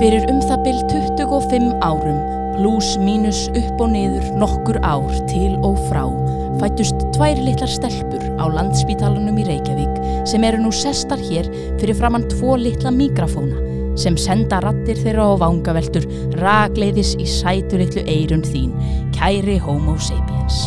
Fyrir um það byll 25 árum, pluss mínus upp og niður nokkur ár til og frá, fættust tvær litlar stelpur á landspítalunum í Reykjavík sem eru nú sestar hér fyrir framann tvo litla mikrafóna sem senda rattir þeirra á vangaveltur ragleiðis í sætu litlu eirun þín, kæri homo sapiens.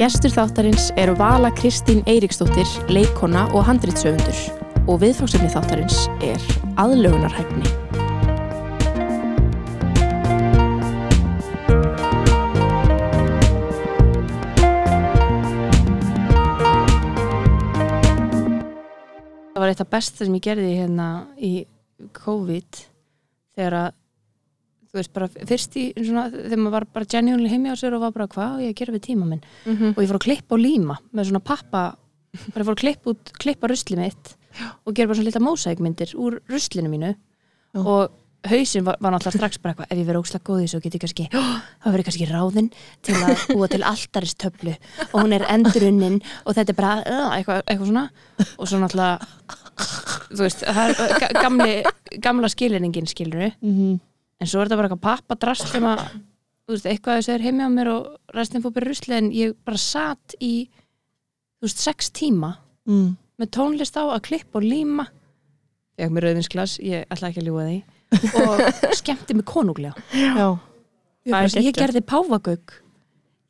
Gestur þáttarins eru Vala Kristín Eiríksdóttir, leikona og handritsöfundur og viðfáksefni þáttarins er aðlögunarhæfni. Það var eitt af besta sem ég gerði hérna í COVID þegar að þú veist bara fyrst í svona, þegar maður var bara genuinely heimi á sér og var bara hvað á ég gera við tíma minn? Og ég fór að klippa og líma með svona pappa bara fór að klippa út, klippa rusli mitt og gera bara svona lita mósækmyndir úr ruslinu mínu. Já. og hausinn var, var náttúrulega strax bara eitthvað ef ég verið ókslega góð í þessu get ég kannski þá verið kannski ráðinn til að búa til alltaristöflu og hún er endurunnin og þetta er bara eitthvað, eitthvað svona. Og svo náttúrulega þú veist, það er ga- gamli, gamla skilinningin skiluru Mm -hmm. En svo er þetta bara eitthvað pappa drast sem að, þú veist, eitthvað þessu er heimi á mér og restin fór bara í rusli en ég bara satt í þú veist, sex tíma mm. með tónlist á að klippa og líma ég hef mér rauðvinsglas, ég ætla ekki að ljúga því og skemmti mig konunglega Já. ég, Það er bara, ég geggjað. gerði páfagauk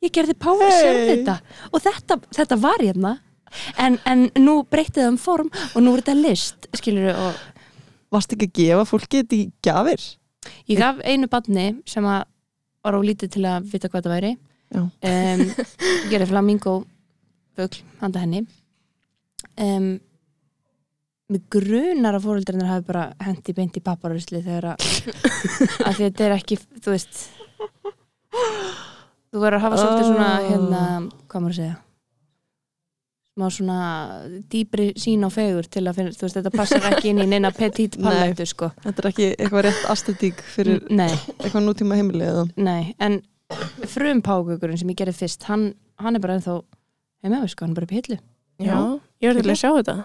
ég gerði páfa Hey. og þetta, þetta var hérna en, en nú breytið það um form og nú er þetta list skilur og Varst ekki að gefa fólki þetta í gjafir? Ég gaf einu badni sem var á lítið til að vita hvað það væri. Um, gerði flamingo fugl, handa henni. Um, mig grunar að fóröldrinnar hafi bara hendi beint í papparusli þegar að, að þetta er ekki þú veist þú verður að hafa svolítið svona Oh. hérna, hvað maður að segja smá svona dýbri sín á fegur til að finna, þú veist, þetta passar ekki inn í neina petit palettu, sko Þetta er ekki eitthvað rétt aesthetík fyrir Nei, eitthvað nútíma heimili eða? Nei, en frum págökurinn sem ég gerði fyrst, hann, hann er bara ennþá heima á sko, hann er bara upp í hillu Já, ég verði til að sjá þetta.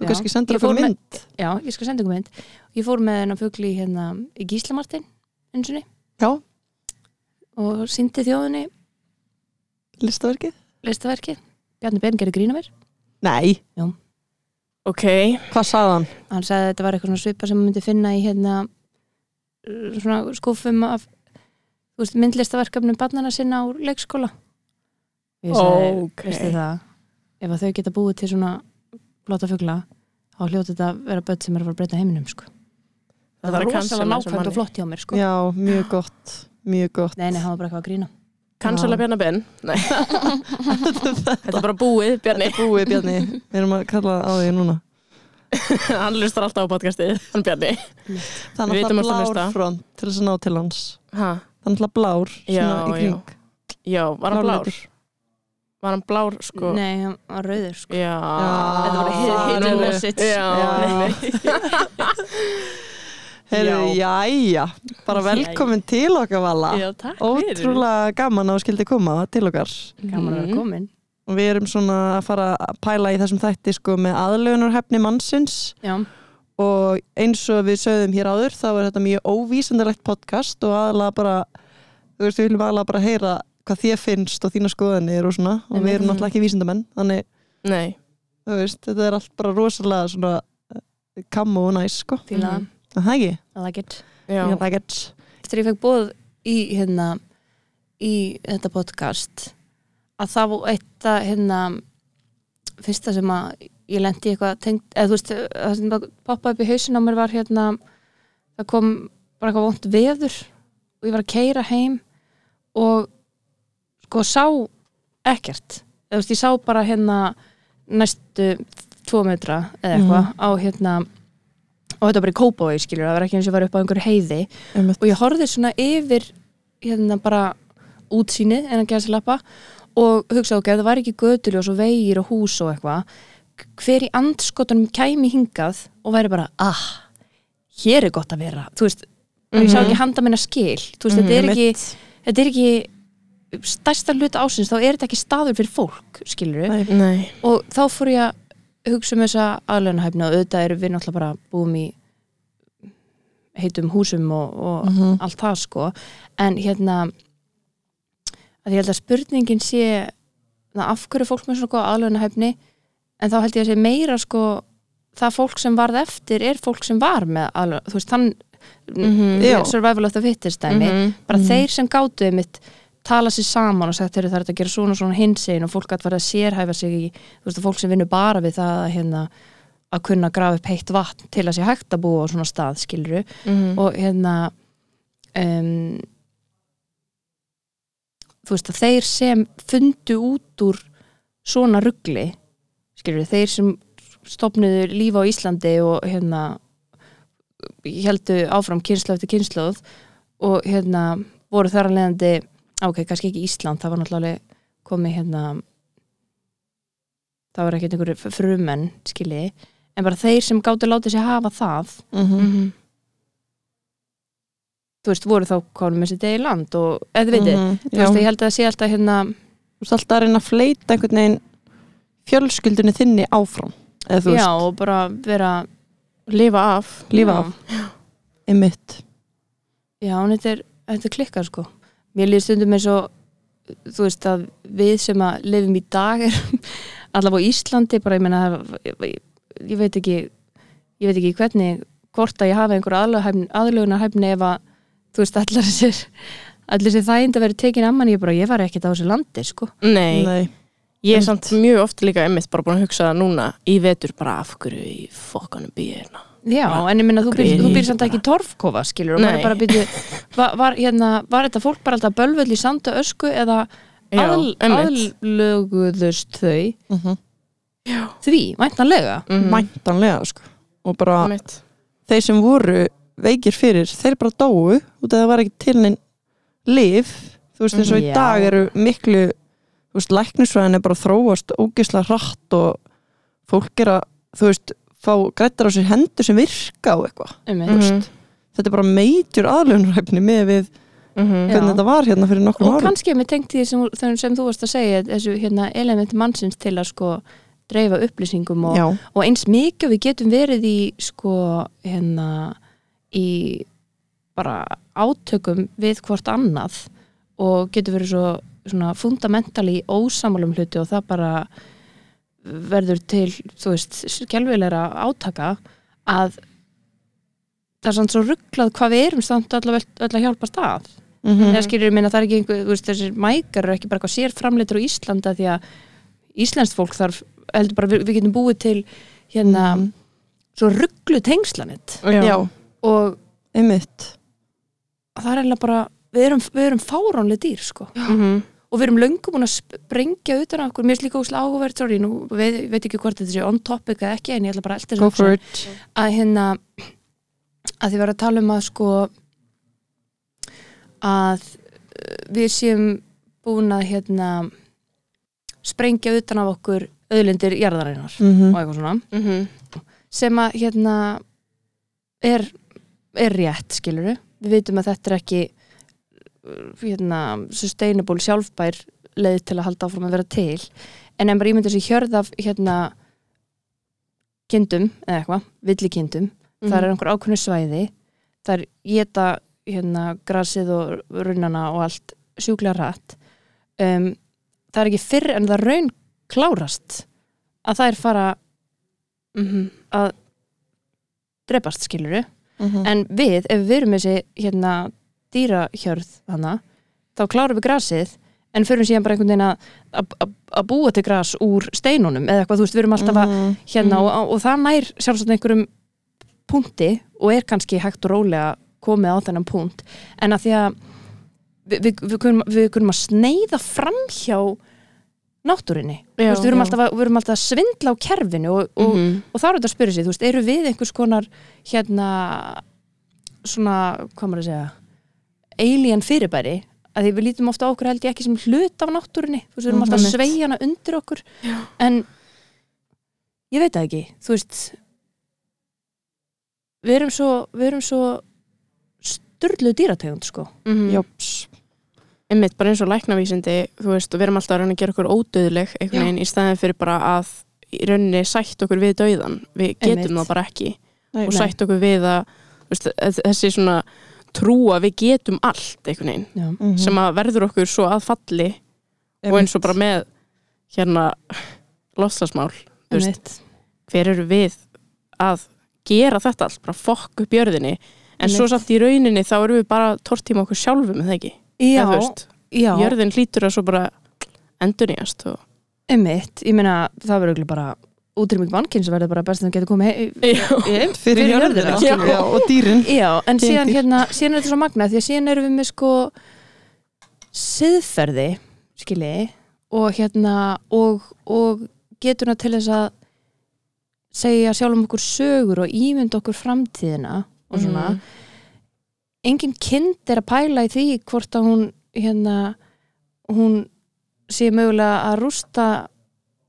Þú Já. kannski sendur okkur með- mynd? Já, ég skal senda ykkur mynd Ég fór með hennar fugli hérna í Gíslamartin eins og Já. og síndi þjóðinni Listaverkið? listaverkið Bjarni Ben gerði grína mér Nei. Ok, Hvað sagði hann? hann sagði að þetta var eitthvað svona svipa sem maður myndi finna í hérna svona skúfum af þú veist, myndlistaverkefnum barnana sinna á leikskóla ég sagði, Ok. veistu það ef að þau geta búið til svona flotta fugla þá hljóta þetta að vera börn sem er að fara að breyta heiminum sko. það Það var rosalega nákvæmt og flott hjá mér sko. Já, mjög gott. Mjög gott. nei, nei, hann var bara eitthvað að grína cancela Bjarnar Ben. Nei, þetta er bara búið, Bjarni. Búið Bjarni, við erum að kalla á því núna. Hann lustar alltaf á podcastið, hann Bjarni. Það er vitum náttúrulega alltaf blár front til þess að ná til hans. Ha, Það er náttúrulega blár Já, svona í kring. já, var hann blár? Var hann blár, sko? nei, hann var rauður sko. Já. Þetta var hidden Nú- message. Já, Já. nei. Heyrðu, jæja, bara velkomin til okkar Vala. Já, takk fyrir. Ótrúlega gaman að þú skildi koma til okkar. gaman að vera Mhm. komin Og við erum svona að fara að pæla í þessum þætti sko með aðlögunarhefni mannsins já, og eins og við sögðum hér áður þá er þetta mjög óvísendalegt podcast og aðalega bara, þú veist, við viljum aðalega bara heyra hvað þér finnst og þína skoðanir og svona og við erum náttúrulega ekki vísendamenn þannig, Nei, þú veist, þetta er allt bara rosalega svona eh, kammo og næs sko, fíla Mhm. Það er ekki I like it já. Ég like it. eftir ég fekk bóð í hérna í þetta podcast að það var eitt að hérna fyrsta sem að ég lendi eitthvað tengt, eða þú veist, það sem poppaði upp í hausin á mér var hérna það kom bara eitthvað vont veður og ég var að keira heim og sko sá ekkert, eða þú veist, ég sá bara hérna næstu tvo metra eða eitthvað á hérna og þetta var bara í Kópavogi skilur, það var ekki eins og var upp á einhverju heiði. Einmitt. og ég horfði svona yfir hérna bara útsýnið en að gera sér lappa og hugsa ok, það var ekki götuljós og vegir og hús og eitthvað. Hver í andskotunum kæmi hingað og væri bara, ah hér er gott að vera, þú veist og ég sá ekki handa minna skil, þú veist, þetta er ekki þetta er ekki stærsta hluta ásins, þá er þetta ekki staður fyrir fólk, skilur og þá fór ég að hugsa um þessa aðlögnahæfni og auðvitað erum við náttúrulega bara búum í heitum húsum og, og Mhm. allt það sko en hérna að ég held að spurningin sé na, af hverju er fólk með svona góða aðlögnahæfni en þá held ég að sé meira sko það fólk sem varð eftir er fólk sem var með aðlögn, þú veist, þann Mhm. Já. survival of the fittest dæmi Mhm. bara þeir sem gátu einmitt tala sér saman og sagt þeir það er hægt að gera svona svona hinsegin og fólk að vera að sérhæfa sig í þú veist, fólk sem vinnur bara við það að, hérna, að kunna grafa upp heitt vatn til að sé hægt að búa á svona stað skiluru Mhm. og hérna um, þú veist að þeir sem fundu út úr svona ruggli skiluru, þeir sem stopnuðu lífa á Íslandi og hérna heldu áfram kynslu eftir kynsluð og hérna voru þar að leiðandi ok, kannski ekki Ísland, það var náttúrulega komið hérna það var ekkert einhverju frumenn skilji, en bara þeir sem gáttu látið sér hafa það Mhm. Mhm. þú veist, voru þá konum með sitt eigi land og, eða veitir, Mhm, þú já. veist, ég held að það sé alltaf hérna, Þú veist alltaf að reyna að fleita einhvern veginn fjölskyldunni þinni áfram eða þú já, veist, og bara vera Lifa af. lífa já. af einmitt Já, en þetta er, þetta er klikkar sko. Mér líður stundum eins og þú veist að við sem að lifum í dag er allavega á Íslandi bara ég meina ég, ég veit ekki ég veit ekki hvernig hvort að ég hafa einhver aðlögunarhæfni ef að þú veist allar þessir allir þessi þægind að vera tekin að mann ég bara, ég var ekkert á þessu landi sko. Nei. Nei. Ég er samt mjög oft líka einmitt bara búin að hugsa það núna í vetur bara af hverju í fokkanum býð hérna. Já, en ég minna þú í samt ekki í torfkofa skilur og maður bara býr var, var, hérna, var þetta fólk bara alltaf bölvöld í sanda ösku eða aðlöguðust þau? Mhm. því, væntanlega. Mhm. Mæntanlega sko. Og bara Einmitt. þeir sem voru veikir fyrir þeir bara dóu út af það var ekki til neinn lif þú veist eins og í dag eru miklu þú veist læknisfræðin er bara þróast ógislega hratt og fólk er að þú veist fá grættar á sér hendur sem virka á eitthvað um, Mhm. þetta er bara meitjur aðlunræfni með við Mhm. Já. hvernig þetta var hérna fyrir nokkrum og árum kannski með tengt því sem, sem þú varst að segja þessu hérna, element mannsins til að sko dreifa upplýsingum og, Já, og eins mikið við getum verið í sko hérna í bara átökum við hvort annað og getum verið svo svona fundamentali ósamalum hluti og það bara verður til, þú veist, skelvilegra átaka að það er samt svo rugglað hvað við erum samt allavega öll að hjálpa stað mhm, eða skilur ég minna það er ekki einhver, þú veist, þessir mækar eru ekki bara eitthvað sér framleitur á Íslanda því að Íslandst fólk þarf heldur bara við, við getum búið til hérna Mhm. svo rugglu tengslanit Já. já, og einmitt það er eiginlega bara við erum, við erum fáránlega dýr sko Mhm. Og við erum löngum búin að sprengja utan af okkur, mér er líka óslega áhugavert sorry, nú veit, veit ekki hvort þetta sé on topic eða ekki en ég ætla bara að elta go þessu að hérna að þið var að tala um að sko að uh, við séum búin að hérna sprengja utan af okkur auðlindir jarðarinnar Mhm. og eitthvað svona. Mhm. sem að hérna er, er rétt skiluru við vitum að þetta er ekki hérna sustainable sjálfbær leið til að halda áfram að vera til en en bara ímynda sér hjörð af hérna kindum eða eitthvað, villikindum Mhm. það er einhver ákveðnu svæði það er geta hérna grasið og runnana og allt sjúklega rætt um, það er ekki fyrr en það raun klárast að það er fara Mhm. að drepast skiluru Mhm. en við, ef við erum þessi hérna dýrahjörð hana, þá klárum við grasið en förum síðan bara einhvern veginn að- búa til gras úr steinunum eða eitthvað, þú veist, við erum alltaf að Mhm. hérna og, og það nær sjálfsagt einhverjum punkti og er kannski hægt og rólega komið á þennan punkt en að því að við, við, við, kunum, við kunum að sneiða framhjá náttúrinni Þú Já, veist, við, erum að, við erum alltaf að svindla á kerfinu og, og, Mhm. og þá er þetta að spyrja sig, þú veist, eru við einhvers konar hérna svona, hvað maður að segja alien fyrirbæri að því við lítum ofta á okkur held ég ekki sem hlut af náttúrunni þú veist, við erum alltaf að sveigja hana undir okkur Já. en ég veit það ekki, þú veist við erum svo við erum svo styrlu dýrategund sko Mhm. Jóps. einmitt bara eins og læknavísindi þú veist, og við erum alltaf að reyna að gera okkur ódöðleg einhvern veginn í staðin fyrir bara að í rauninni sætt okkur við dauðan við getum Einmitt. það bara ekki Nei, og sætt okkur við að veist, þessi svona trú að við getum allt einhvern veginn Já. Mhm. sem að verður okkur svo að falli og eins og bara með hérna Einmitt. hver eru við að gera þetta allt, bara fokk upp jörðinni en svo Einmitt. samt í rauninni þá erum við bara tortíma okkur sjálfum, eða ekki Já, veist, já, jörðin hlýtur að svo bara endurnýjast og... einmitt ég meina, það verður örugglega bara útrýming mannkinn sem verður bara best að það getur komið he- Já. í- fyrir jörðina. og dýrin. Já, en síðan hérna, síðan er þetta svo magnað því að síðan erum við með sko siðferði, skilji og hérna og, og getuna til þess að segja sjálfum okkur sögur og ímynda okkur framtíðina og svona. Mhm. engin kind er að pæla í því hvort að hún hérna hún sé mögulega að rústa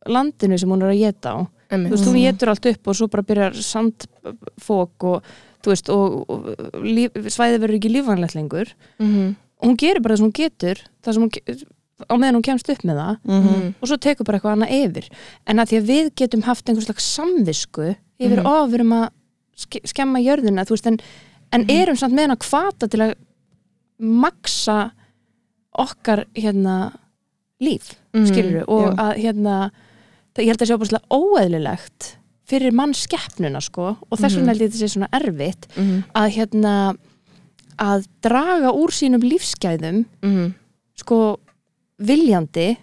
landinu sem hún er að geta á Einmitt. þú veist, hún getur allt upp og svo bara byrjar sandfók og þú veist, og, og líf, svæði verður ekki lífanlegt lengur Mhm. og hún gerir bara það sem hún getur það sem hún, á meðan hún kemst upp með það Mhm. og svo tekur bara eitthvað annað yfir en að því að við getum haft einhvers slags samvisku yfir of, við erum að ske- skemma jörðina, þú veist, en, en Mhm. erum samt með hana hvata til að maksa okkar hérna líf, Mhm. skilur og já. að hérna það, ég held að sé opaslega óeðlilegt fyrir mannskeppnuna sko og þess Mhm. vegna held ég þetta sé svona erfitt Mhm. að hérna að draga úr sínum lífsgæðum Mhm. sko viljandi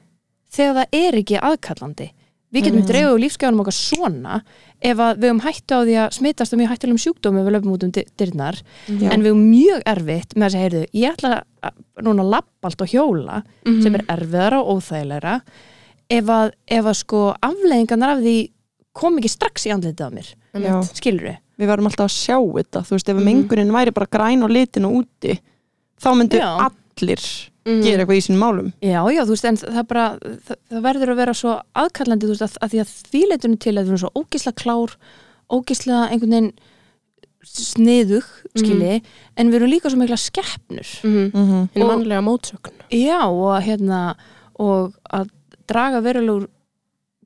þegar það er ekki aðkallandi við getum Mhm. dreifað úr lífsgæðunum okkar svona ef að við höfum hættu á því að smitast um mjög hættulegum sjúkdómi við löpum út um dy- dyrnar en við höfum mjög erfitt með að segja heyrðu, ég ætla að núna að lappa allt og hjóla Mhm. sem er erfiðara og óþægilegra ef að, ef að sko afleiðingarnar af því kom ekki strax í andlitið á mér Já. skilur við? við verðum alltaf að sjá þetta þú veist, ef Mhm. mengunin væri bara græn og litin og úti þá myndu Já. allir Mhm. gera eitthvað í sínum málum Já, já, þú veist, en það bara það, það verður að vera svo aðkallandi þú veist, að, að því að því leitunum til að við erum svo ógisla klár, ógisla einhvern veginn sniðug skilji, en við erum líka svo mikla skeppnur Mhm. Mhm. Hinn Og- mannlega mótsögn Já, og hérna og að draga verulegur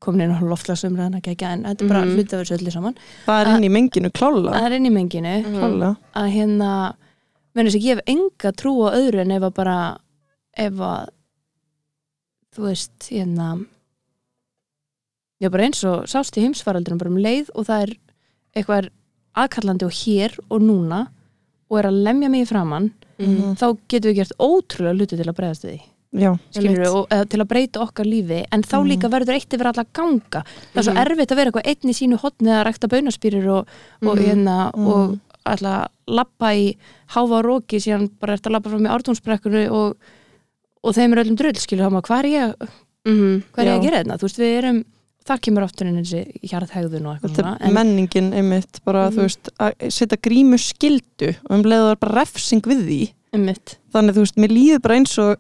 komin inn á loftlagsumræðan ekki ekki, en þetta er bara Mhm. hluti af þessu öllu saman. Það er inn í menginu klála það er inn í menginu. Klála að hérna menn þess að ég hef enga trú á öðru en ef að bara ef að þú veist, hérna já bara eins og sást í heimsfaraldurinn bara um leið og það er eitthvað er aðkallandi og hér og núna og er að lemja mig í framann Mhm. þá getum við gert ótrúlega hluti til að breyðast við því já, skilur Einmitt. og til að breyta okkar lífi en þá Mhm. líka verður eitt yfir alla ganga það er svo Mhm. erfitt að vera eitthvað einn í sínu hotni að rækta baunaspýrir og, og Mhm. hérna Mhm. og alltaf lappa í háfa róki síðan bara eftir að lappa fram í ártúnsbrekkunni og, og þeim er öllum drull skilur maður, hvað er ég, Mhm. hvað er ég að Já. gera þetta þú veist við erum, þar kemur aftur inn þessi hjarðhegðun og eitthvað menningin einmitt bara Mhm. þú veist að setja grímu skildu og um leiður bara refsing við því einmitt, þannig þú veist, mér líður bara eins og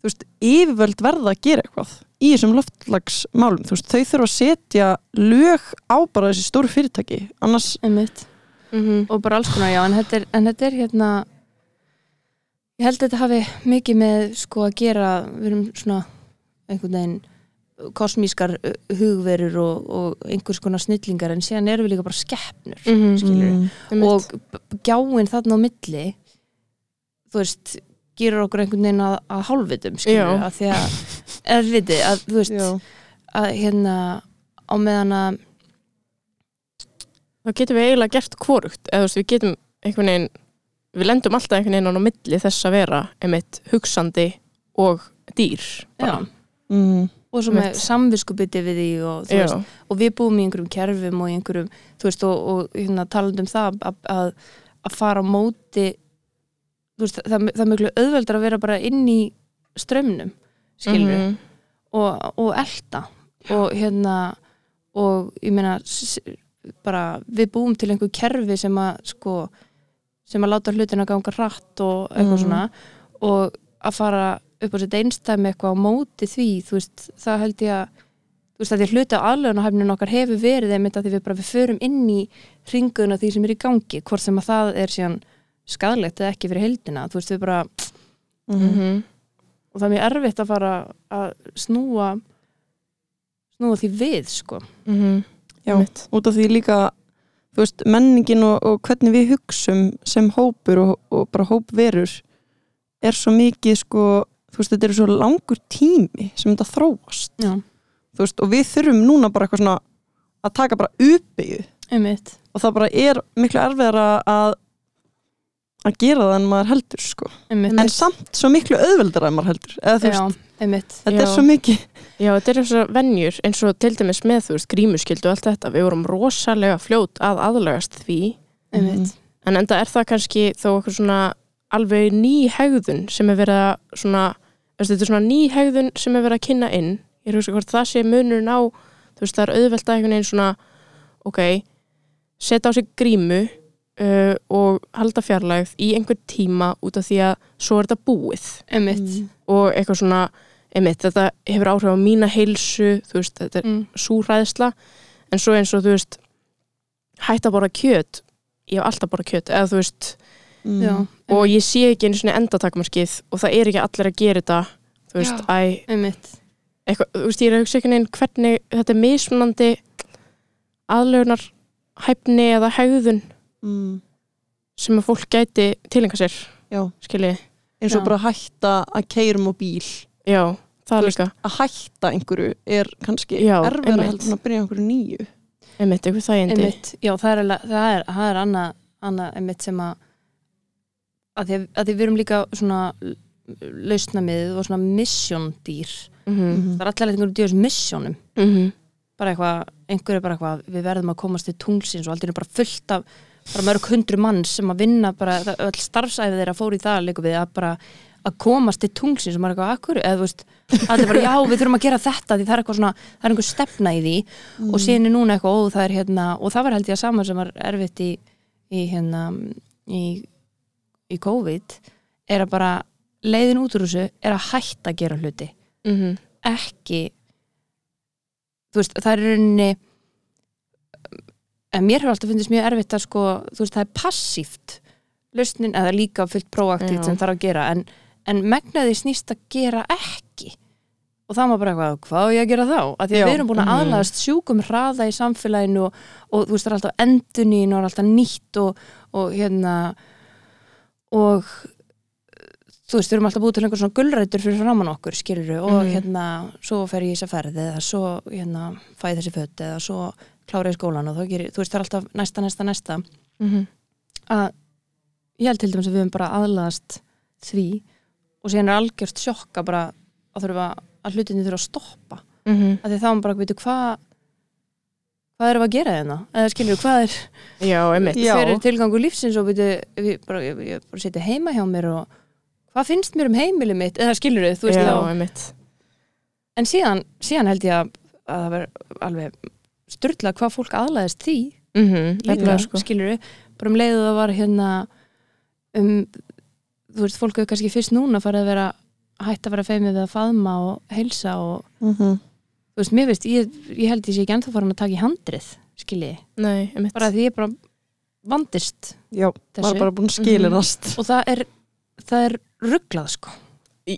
þú veist, yfirvöld verða að gera eitthvað í þessum loftlagsmálum þú veist, þau þurfa að setja lög á bara þessi stóru fyrirtæki annars, einmitt Mhm. og bara alls konar já en þetta er, en þetta er hérna ég held að þetta hafi mikið með sko að gera við erum svona einhvern veginn kosmískar hugverur og, og einhvers konar snillingar en síðan erum við líka bara skeppnur Mhm. skilurðu. Einmitt. og b- b- gjáin þarna á milli þú veist gerur okkur einhvern veginn að, að hálfvitum skilur að því að eða viti að þú veist já, að hérna á meðan að þá getum við eiginlega gert hvorugt eða þú veist, við getum einhvern veginn við lendum alltaf einhvern veginn á milli þess að vera einmitt hugsandi og dýr mm. og svo með samviskubiti við því og, veist, og við búum í einhverjum kerfum og í einhverjum, þú veist, og, og hérna, talandi um það að, að, að fara á móti veist, það, það er miklu auðveldar að vera bara inn í strömmnum, skilur Mhm. og, og elda og hérna og ég meina bara við búum til einhver kerfi sem að sko sem að láta hlutina ganga rætt og eitthvað Mhm. svona og að fara upp á sitt einstæmi eitthvað á móti því þú veist, það held ég að þú veist að því að hluti á aðlögunahæfninu okkar hefur verið einmitt að því við bara við förum inn í ringuna því sem er í gangi hvort sem að það er síðan skadlegt eða ekki fyrir heildina, þú veist við bara Mm. Mhm. og það er mjög erfitt að fara að snúa snúa því við sko Mhm. Já, Einmitt. út af því líka þú veist, menningin og, og hvernig við hugsum sem hópur og, og bara hópverur er svo mikið sko, þú veist, þetta er svo langur tími sem þetta þróast Já, þú veist, og við þurfum núna bara eitthvað svona að taka bara einmitt og það bara er miklu erfiðara að að gera það en maður heldur sko. Einmitt, en samt svo miklu auðveldara en maður heldur eða þú veist, Já, einmitt. Þetta Já. er svo mikið. Já, þetta er eins og venjur eins og til dæmis með þú veist grímuskyldu og allt þetta, við vorum rosalega fljót að aðlagast því. Einmitt, en enda er það kannski þó okkur svona alveg ný hegðun sem er verið að svona, veist, þetta er svona ný hegðun sem er verið að kynna inn. Ég er að hugsa hvort það sé munurinn á þú veist það er auðvelt að einhvern veginn svona ok, setja á sig grímu uh, og halda fjarlægð í einhver tíma út af því að svo er þetta búið. Mm. og eitthvað svona einmitt, þetta hefur áhrif á mína heilsu þú veist, þetta er mm. súræðsla en svo eins og þú veist hætta að borða kjöt. Ég hef alltaf borða kjöt eða þú veist Mm. Já, og ég sé ekki einu svona endatakmarskið og það er ekki allir að gera þetta þú veist, æ, eitthvað, þú veist, ég er að hugsa einhvern veginn hvernig þetta er mismunandi aðlögunar hæfni eða hegðun mm. sem að fólk gæti tilenga sér eins og bara hætta að keirum á bíl já, það Þú líka. að hætta einhverju er kannski en að byrja einhverju nýju. Einmitt, eitthvað þægindi. Einmitt, já það er, það er, það er annað, annað einmitt sem að að því, að, því við erum líka svona lausnamið og svona misjóndýr. Mm -hmm. það er allir einhverjum dýrs misjónum. Mm bara eitthvað, einhver er bara eitthvað við verðum að komast til tunglsins og aldrei bara fullt af bara mörg hundru mann sem að vinna bara, öll starfsæfið þeirra fór í það líka við að bara að komast til tunglsins og maður er eitthvað akkur eða þú veist, allir bara já við þurfum að gera þetta því það er eitthvað svona, það er einhver stefna í því Mm. og síðan er núna eitthvað ó það er hérna og það var held ég að saman sem var erfitt í, í hérna í, í COVID er að bara leiðin út úr þessu er að hætta að gera hluti -hmm. ekki þú veist, það er rauninni en mér hefur alltaf fundist mjög erfitt að sko, þú veist, það er passíft lausnin, eða líka fullt próaktíft Já. sem þarf að gera, en, en megnaði snýst að gera ekki og það maður bara eitthvað, hvað á ég að gera þá? Að því að við erum búin að Mhm. aðlaðast sjúkum hraða í samfélaginu og, og þú veist, það er alltaf endunín og er alltaf nýtt og, og hérna og þú veist, við erum alltaf búið til einhver svona gullrætur fyrir framann okkur, skilur og Mhm. hérna, svo fer ég í þessa ferði eða svo, hérna, fæ ég þessi föt eða svo klára ég skólan og þá gerir þú veist, það er alltaf næsta, næsta, næsta Mhm. að ég held til dæmis að við höfum bara aðlaðast því og síðan er algjört sjokka bara að þurfa að hlutinni þurfa að stoppa Mhm. að því þá er bara, veitu, hvað hvað erum við að gera hérna? eða skilur, hvað er Já, hver er tilgangu lífsins og veitu, ég bara, bara setja heima hjá mér og hvað finnst mér um heimili mitt eða skilur þú veist, Já, þá, en síðan, síðan held ég að, að það verður alveg styrla hvað fólk aðlaðist því. Mhm, líka, nefnilega, sko. skilur bara um leiðu það var hérna um, þú veist, fólk hefur kannski fyrst núna farið að vera hætt að vera feimið við að faðma og heilsa og mm þú veist, mér veist, ég, ég held ég sé ekki ennþá farin að taka í handrið, skilji. Nei, einmitt. Bara því ég bara vandist já, Þessu. var bara búin að skilinast. Og það er, það er rugglað sko.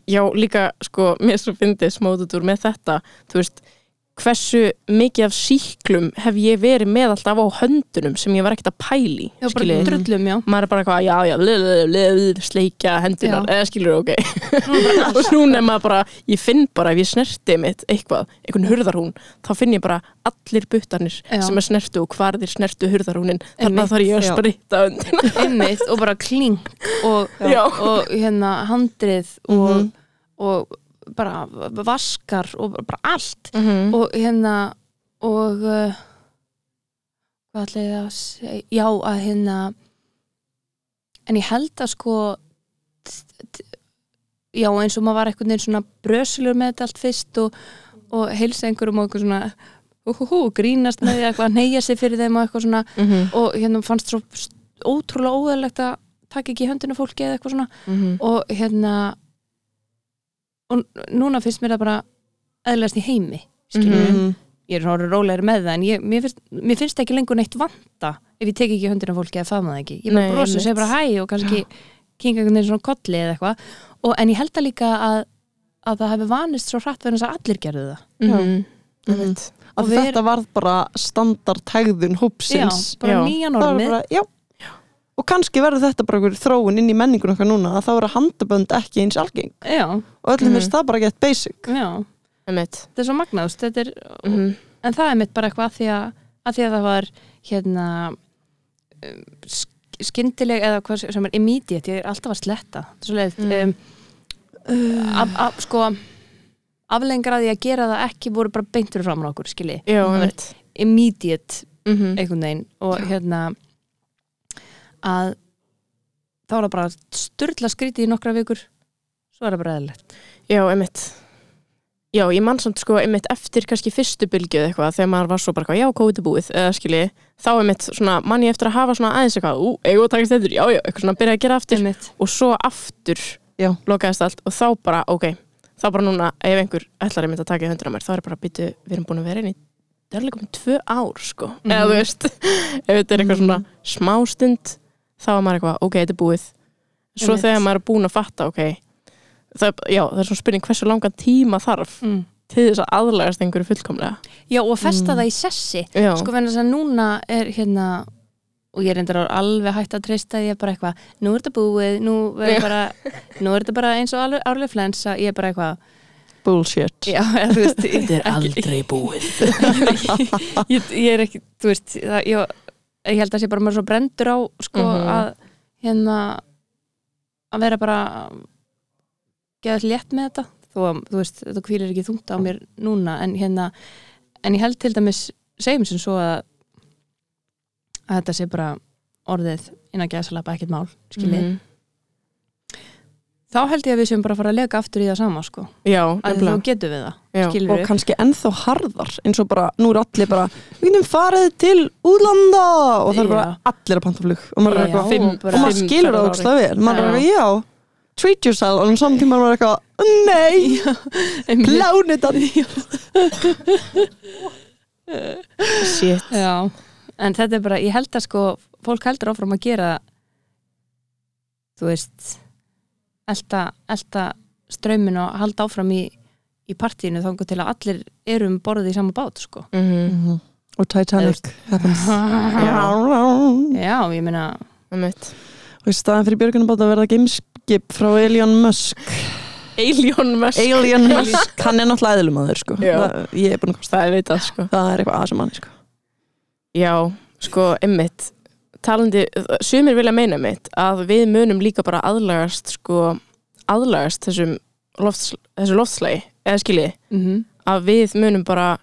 Já, líka, sko, mér svo fyndið smótutúr með þetta, þú veist, hversu mikið af síklum hef ég verið með alltaf á höndunum sem ég var ekkert að pæli Já, bara skiljiði. drullum, maður er bara eitthvað, já, já, le, le, le, le, sleikja hendunar, eða skilur ok. Og núna er maður bara ég finn bara ef ég snerti mitt eitthvað einhvern hurðarhún, þá finn ég bara allir buttarnir sem er snertu og hvar þeir snertu hurðarhúnin að þarf ég að spritta og bara klink og, og hérna handrið og, Mhm. og bara vaskar og bara allt mm -hmm. og hérna og uh, hvað ætla ég að segja já að hérna en ég held að sko já eins og maður var einhvern veginn svona brösulur með þetta allt fyrst og, og heilsa einhverjum og eitthvað svona hú, hú, hú, grínast með því eitthvað neyja sig fyrir þeim og eitthvað svona og hérna fannst svo ótrúlega óðalegt að taka ekki í höndinu fólki eða eitthvað svona Mhm. og hérna og núna finnst mér það bara eðlast í heimi skilur Mhm. ég er svona rólegri með það en ég, mér, finnst, mér finnst ekki lengur neitt vanta ef ég tek ekki í höndinu fólki eða faðma það ekki ég bara Nei, brosi og segi bara hæ og kannski kinga einhvern veginn svona kolli eða eitthvað og, en ég held að líka að, að það hefði vanist svo hratt verðan þess að allir gerðu það Mhm. Mhm. Og að við- þetta varð bara standardhægðun já, hópsins bara Já. nýja normið já. Og kannski verður þetta bara einhver þróun inn í menningun okkar núna að þá eru handabönd ekki eins algeng. Já, og öllum Mhm. finnst það bara gett basic. Já, þetta er svo þetta er, Mhm. en það er mitt bara eitthvað að því að, að því að það var hérna um, sk- skyndileg eða hvað sem er immediate, ég er alltaf að sletta. Þetta er svo leiðið Mm. um, af, af, sko aflengar að því að gera það ekki voru bara beint fyrir fram á okkur, skilji. Immediate Mhm. einhvern veginn og hérna að þá er það bara styrla skrítið í nokkra vikur svo er það bara eðlilegt Já, einmitt Já, ég man samt sko einmitt eftir kannski fyrstu bylgju eða eitthvað þegar maður var svo bara já, er búið eða skilji, þá einmitt svona mann ég eftir að hafa svona aðeins eitthvað, ú, eigum að taka stendur já, já, eitthvað svona byrja að gera aftur Einmitt. og svo aftur Já. lokaðist allt og þá bara, ok þá bara núna, ef einhver ætlar einmitt að taka í höndina mér, þá er bara býtu, við erum búin að vera inn í það er líka um tvö ár, sko Mhm. eða þú veist, ef þetta er eitthvað svona smá stund, þá er maður eitthvað ok, þetta er búið, svo Einmitt. þegar maður er búin að fatta, ok það, er- já, það er svona spurning hversu langan tíma þarf mm. til þess að aðlagast einhverju fullkomlega. Já, og festa Mm. það í sessi. Já, sko vennig að núna er hérna og ég reyndar alveg hægt að treysta ég er bara eitthvað, nú er þetta búið nú er, bara, nú er þetta bara eins og árlega, árlega flensa, ég er bara eitthvað bullshit. Já, eða, þú veist þetta er aldrei búið. Ég, ég er ekki, þú veist það, ég, ég held að sé bara maður svo brendur á sko Mhm. að hérna að vera bara geða létt með þetta að, þú veist, þetta hvílir ekki þungt á mér núna, en hérna en ég held til dæmis, segjum sem svo að að þetta sé bara orðið innan geðsalapa ekkert mál, skiljið Mhm. Þá held ég að við séum bara að fara að lega aftur í það sama sko, já, að þá nefnilega. getum við það já, skilur og við, kannski ennþá harðar eins og bara, nú er allir bara við getum farið til útlanda. Og það er bara Já. allir að panta flug. Og maður er Já, eitthvað, fimm- og bara- og maður skilur það á ógstlega vel. Maður er eitthvað, já, treat yourself. Og samt tíma maður er eitthvað, nei. Plánutan shit. Já, en þetta er bara, ég held að sko fólk heldur áfram að gera þú veist elta, elta straumin og halda áfram í, í partíinu þá til að allir eru um borðið í sama bát sko. Mhm. og Titanic happens. Já, ég meina einmitt. og í staðan fyrir björgunum bátt að verða gameskip frá Elon Musk. Alien Musk. Alien Musk, hann er náttúrulega eðlumadur sko. Já. það, ég er búin að kosta það sko. Það er eitthvað aðsum hann sko. Já, sko, einmitt talandi, sumir vilja meina mitt að við munum líka bara aðlagast sko, aðlagast þessum lofts, þessu loftslægi eða skilji, mm að við munum bara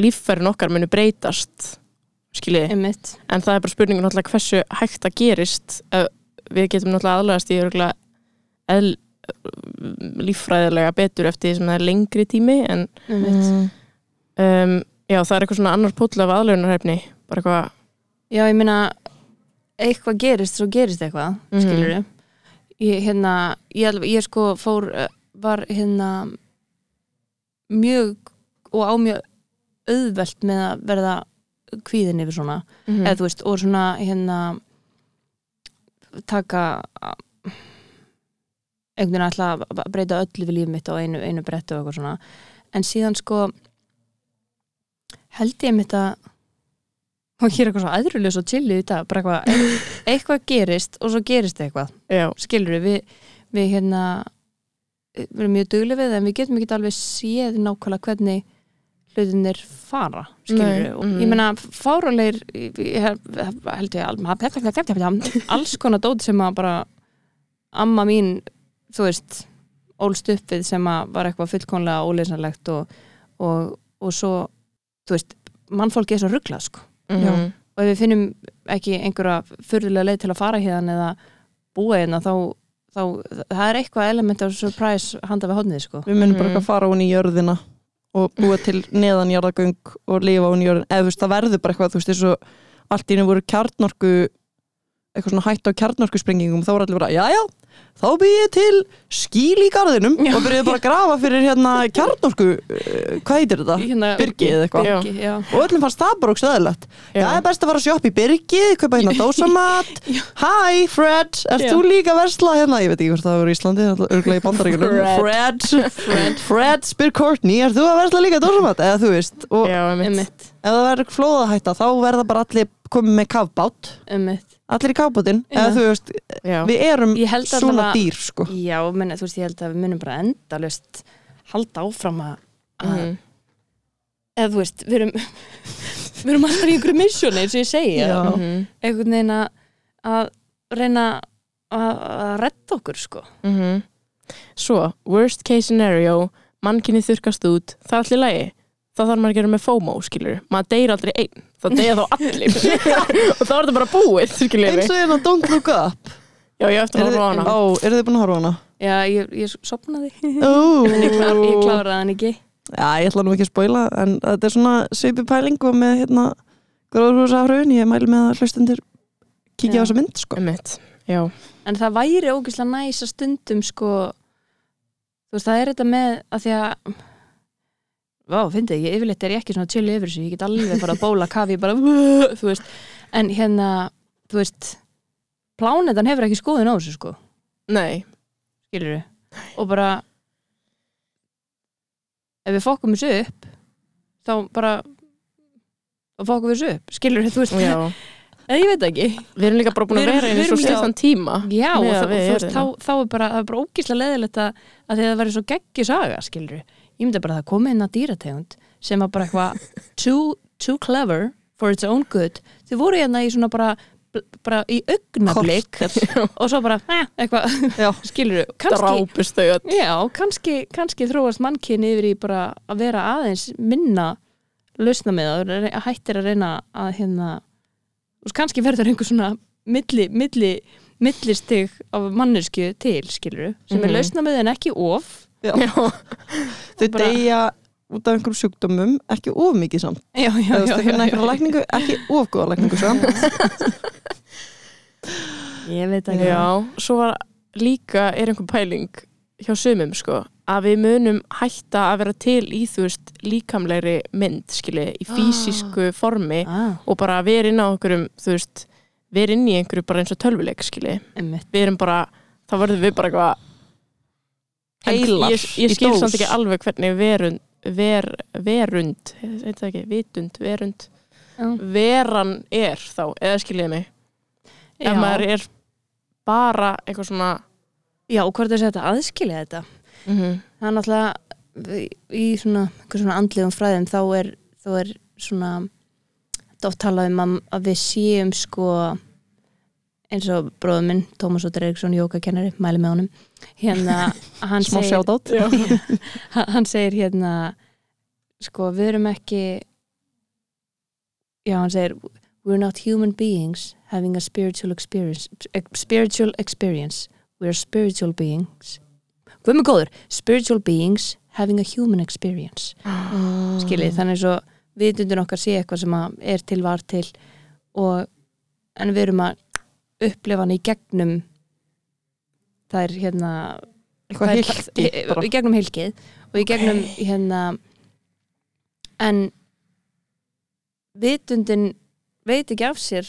líffærin okkar munu breytast skilji, einmitt. En það er bara spurningun náttúrulega hversu hægt það gerist við getum náttúrulega aðlagast í eðl, líffræðilega betur eftir því sem það er lengri tími en mm. um, já, það er eitthvað svona annar pótla af aðlögunarhefni bara eitthvað Já, ég meina eitthvað gerist, svo gerist eitthvað Mhm. skilur við ég, hérna, ég, ég sko fór eh, var hérna mjög og á mjög auðvelt með að verða kvíðin yfir svona. Mm eða þú veist, og svona hérna taka einhvern veginn ætla að breyta öllu við líf mitt á einu, einu brettu og eitthvað svona. En síðan sko held ég mitt að og hér er eitthvað svo aðruljus og chillið í dag bara eitthvað, eitthvað gerist og svo gerist eitthvað. Já, skilur við, við hérna við erum mjög duglega við en við getum ekki alveg séð nákvæmlega hvernig hlutinir fara skilur við, mhm. ég ég hef- held ég al- alls konar dót sem að bara amma mín þú veist, ólst upp við sem að var eitthvað fullkonlega óleysanlegt og, og, og svo þú veist, mannfólki er svo rugglað sko mhm, og ef við finnum ekki einhverja fyrðulega leið til að fara hérna eða búa hérna þá, þá það er eitthvað element of surprise handa við hodnið sko. Við munum bara Mhm. eitthvað fara hún í jörðina og búa til neðanjarðagöng og lifa hún í jörðin eða þú veist, það verður bara eitthvað, þú veist, eins og allt í henni voru kjarnorku eitthvað svona hætt á kjarnorku sprengingum þá voru allir bara, já já, þá byrði ég til skíl í garðinum Já. og byrjuði bara að grafa fyrir hérna kjarnorku uh, hvað heitir þetta? hérna, Byrgi eða eitthvað. Byrgi, og öllum fannst það bara ógstæðilegt já, það er best að fara að sjoppa í Byrgið, kaupa hérna dósamat. Hi Fred, Já. þú líka að versla hérna, ég veit ekki hvort það var í Íslandi örglega í bandaríkunum Fred, Fred, Fred. Spyr Courtney, ert þú að versla líka dósamat? Eða þú veist, og já, ef það verður flóðahætta þá verða bara allir komið með einmitt allir í kafbátin, Já. eða þú veist já, við erum svona dýr sko Já, meni, þú veist, ég held að við munum bara endalust halda áfram að að- mhm, eða þú veist, við erum við erum alltaf í einhverju missioni eins og ég segi Já. mhm, einhvern veginn að að reyna að, að redda okkur sko mhm. Svo, worst case scenario mannkinni þurkast út, það er allir lægi þá þarf maður að gera með FOMO, skilur maður deyr aldrei einn, þá deyja þá allir. Og þá er þetta bara búið, skilur eins og hérna Don't Look Up. Já, ég eftir að horfa á hana. Ó, eru þið búin að horfa á hana? Já, ég, ég sopnaði Ó. en ég, klár, ég kláraði hann ekki. Já, ég ætla nú ekki að spoila en þetta er svona svipi pæling og með hérna gróðurhúsafröðun, ég mæli með að hlustendur kíkja á þessa mynd sko. Einmitt, já, en það væri ógeðslega næs að stundum sko þú veist, það er þetta með að því að Vá, fyndi ég, yfirleitt er ég ekki svona chill yfir þessu, ég get alveg bara að bóla kafi bara, þú veist, en hérna þú veist plánetan hefur ekki skoðun á þessu sko. Nei. Skilur og bara ef við fokkum þessu upp þá bara þá fokkum við þessu upp, skilur þú veist. Já. eða ég veit ekki. Við erum líka bara búin að vera í líka- stuttan tíma já, og þú veist, þá, er bara, það er bara ógíslega leðilegt að, því að það verður svo geggjus saga, skilur ég myndi bara að það komi inn að dýrategund sem var bara eitthvað too, too clever for its own good. Þau voru hérna í svona bara bara í augnablik og svo bara, eh, eitthvað. Skilur, kannski Já, kannski, kannski þróast mannkynni yfir í bara að vera aðeins minna lausna með það, að hættir að reyna að hérna kannski verður einhver svona milli, milli, millistig af mannesku til, skilur sem er Mhm. lausna með en ekki of Já. Já, Þau bara- deyja út af einhverjum sjúkdómum ekki of mikið samt. Já, þau finna einhverja lækningu, ekki of góða lækningu samt. Ég veit ekki. Já, svo var líka er einhver pæling hjá sumum sko að við munum hætta að vera til í þú veist líkamlegri mynd skilji, í fysisku formi ah, og bara vera inn á einhverjum þú veist, vera inn í einhverju bara eins og tölvuleik skilji, við erum bara þá verðum við bara eitthvað Heilar ég, ég skil dós. samt ekki alveg hvernig verund ver, verund, heit það ekki, vitund verund, Já. veran er þá, eða skiljiði mig Já. ef maður er bara eitthvað svona já, og hvort er þetta aðskilja þetta mm -hmm. það er náttúrulega í- svona, svona andlegum fræðum þá er, þá er svona þetta oft talað um að, að við séum sko eins og bróður minn, Tómas Óttar Eriksson jókakennari, mæli með honum. Hérna, hann segir hann segir hérna sko, við erum ekki já, hann segir we're not human beings having a spiritual experience spiritual experience. We're spiritual beings. Hvað með góður, spiritual beings having a human experience. Mm. skiljið, þannig svo vitundin okkar sé eitthvað sem að er til var til og en við erum að upplifa hann í gegnum það er hérna eitthvað hilki í- gegnum hilkið og í gegnum hérna en vitundin veit ekki af sér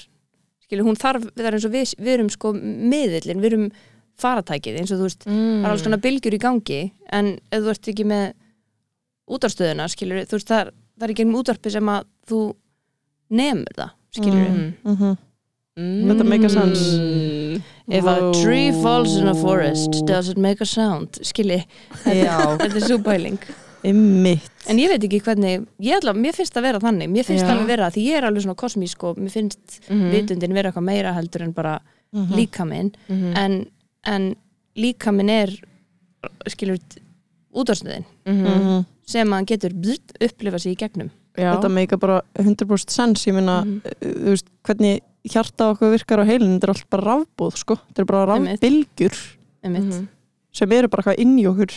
skilur, hún þarf, það er eins og við, við erum sko miðillin, við erum faratækið eins og þú veist, mm. það er alls konar bylgjur í gangi en ef þú ert ekki með útarstöðuna skilur, þú veist, það er, það er í gegnum útvarpi sem að þú nemur það skilur Mm. Mhm. Mm. Þetta make a sense. if Wow. a tree falls in a forest does it make a sound skilji, Já, þetta er svo ymmit en ég veit ekki hvernig, ég ætla, mér finnst það vera þannig mér finnst það alveg vera, því ég er alveg svona kosmísk og mér finnst Mhm. vitundin vera eitthvað meira heldur en bara Mhm. líkaminn Mhm. en, en líkaminn er skilur útvarsniðin Mhm. sem að getur bzzt, upplifa sig í gegnum Já. Þetta meika bara 100% sens Ég minna, Mhm. þú veist, hvernig hjarta okkur virkar á heilin Þetta er allt bara rafbúð, sko. Þetta er bara rafbylgjur einmitt. Mhm. sem eru bara eitthvað inn í okkur.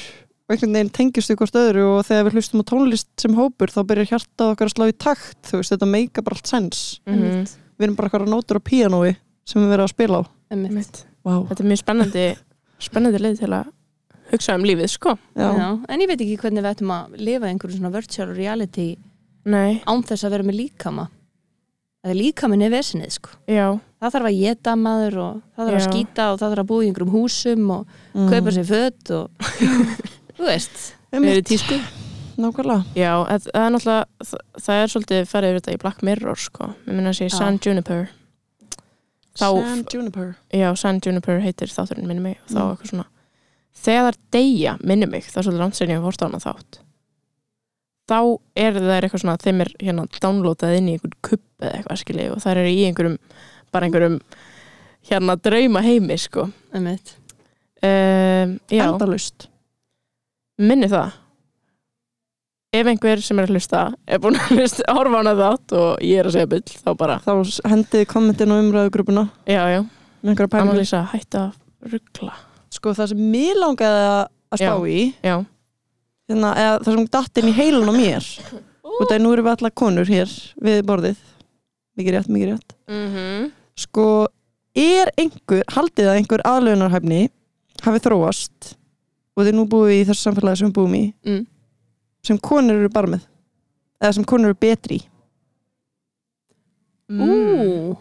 Og einhvern veginn tengjast ykkur stöðru og þegar við hlustum á tónlist sem hópur þá byrjar hjartað okkar að slá í takt þú veist, þetta meika bara allt sens einmitt, við erum bara eitthvað nótur á píanói sem við verðum að spila á. Wow. Þetta er mjög spennandi spennandi leið til að hugsa um lífið, sko. Já. Já, en ég veit ekki hvernig við ættum að lifa í einhverju svona virtual reality Nei, án þess að vera með líkama eða líkamin er vesinið sko. Já, það þarf að geta maður og það þarf að Já. skýta og það þarf að búa í einhverjum húsum og Mm. kaupa sér föt og þú veist við erum tísku. Nákvæmlega. Já það það er náttúrulega það, það er svolítið farið yfir þetta í Black Mirror, sko. Ég minna að Já. San Juniper. Þá- San Juniper. Já, San Juniper heitir þátturinn minni mig. Og þá Mm. eitthvað svona. Þegar þær deyja, minni mig, það er svolítið langt sem ég hef fórst á hana þátt þá er það eitthvað svona þeim er hérna downloadað inn í einhvern kupp eða eitthvað skilji og þær eru í einhverjum bara einhverjum hérna drauma heimi sko um, Já, endalust minni það. Ef einhver sem er að hlusta er búin að hlusta, horfa á hana þátt og ég er að segja byll, þá bara þá hendið kommentin og umræðugrupuna. Já, já, með einhverja pælingur Annalisa, hætta að ruggla sko það sem mér langaði að spá Já. í Já, hérna, eða það sem datt inn í heilun á mér. Og það er nú erum við allar konur hér við borðið. Mikið rétt, mikið rétt. Mhm. Sko, er einhver haldið að einhver aðlögunarhæfni hafi þróast og þið nú búið í þessu samfélagi sem við búum í Mm. sem konur eru bara með? Eða sem konur eru betri Mm.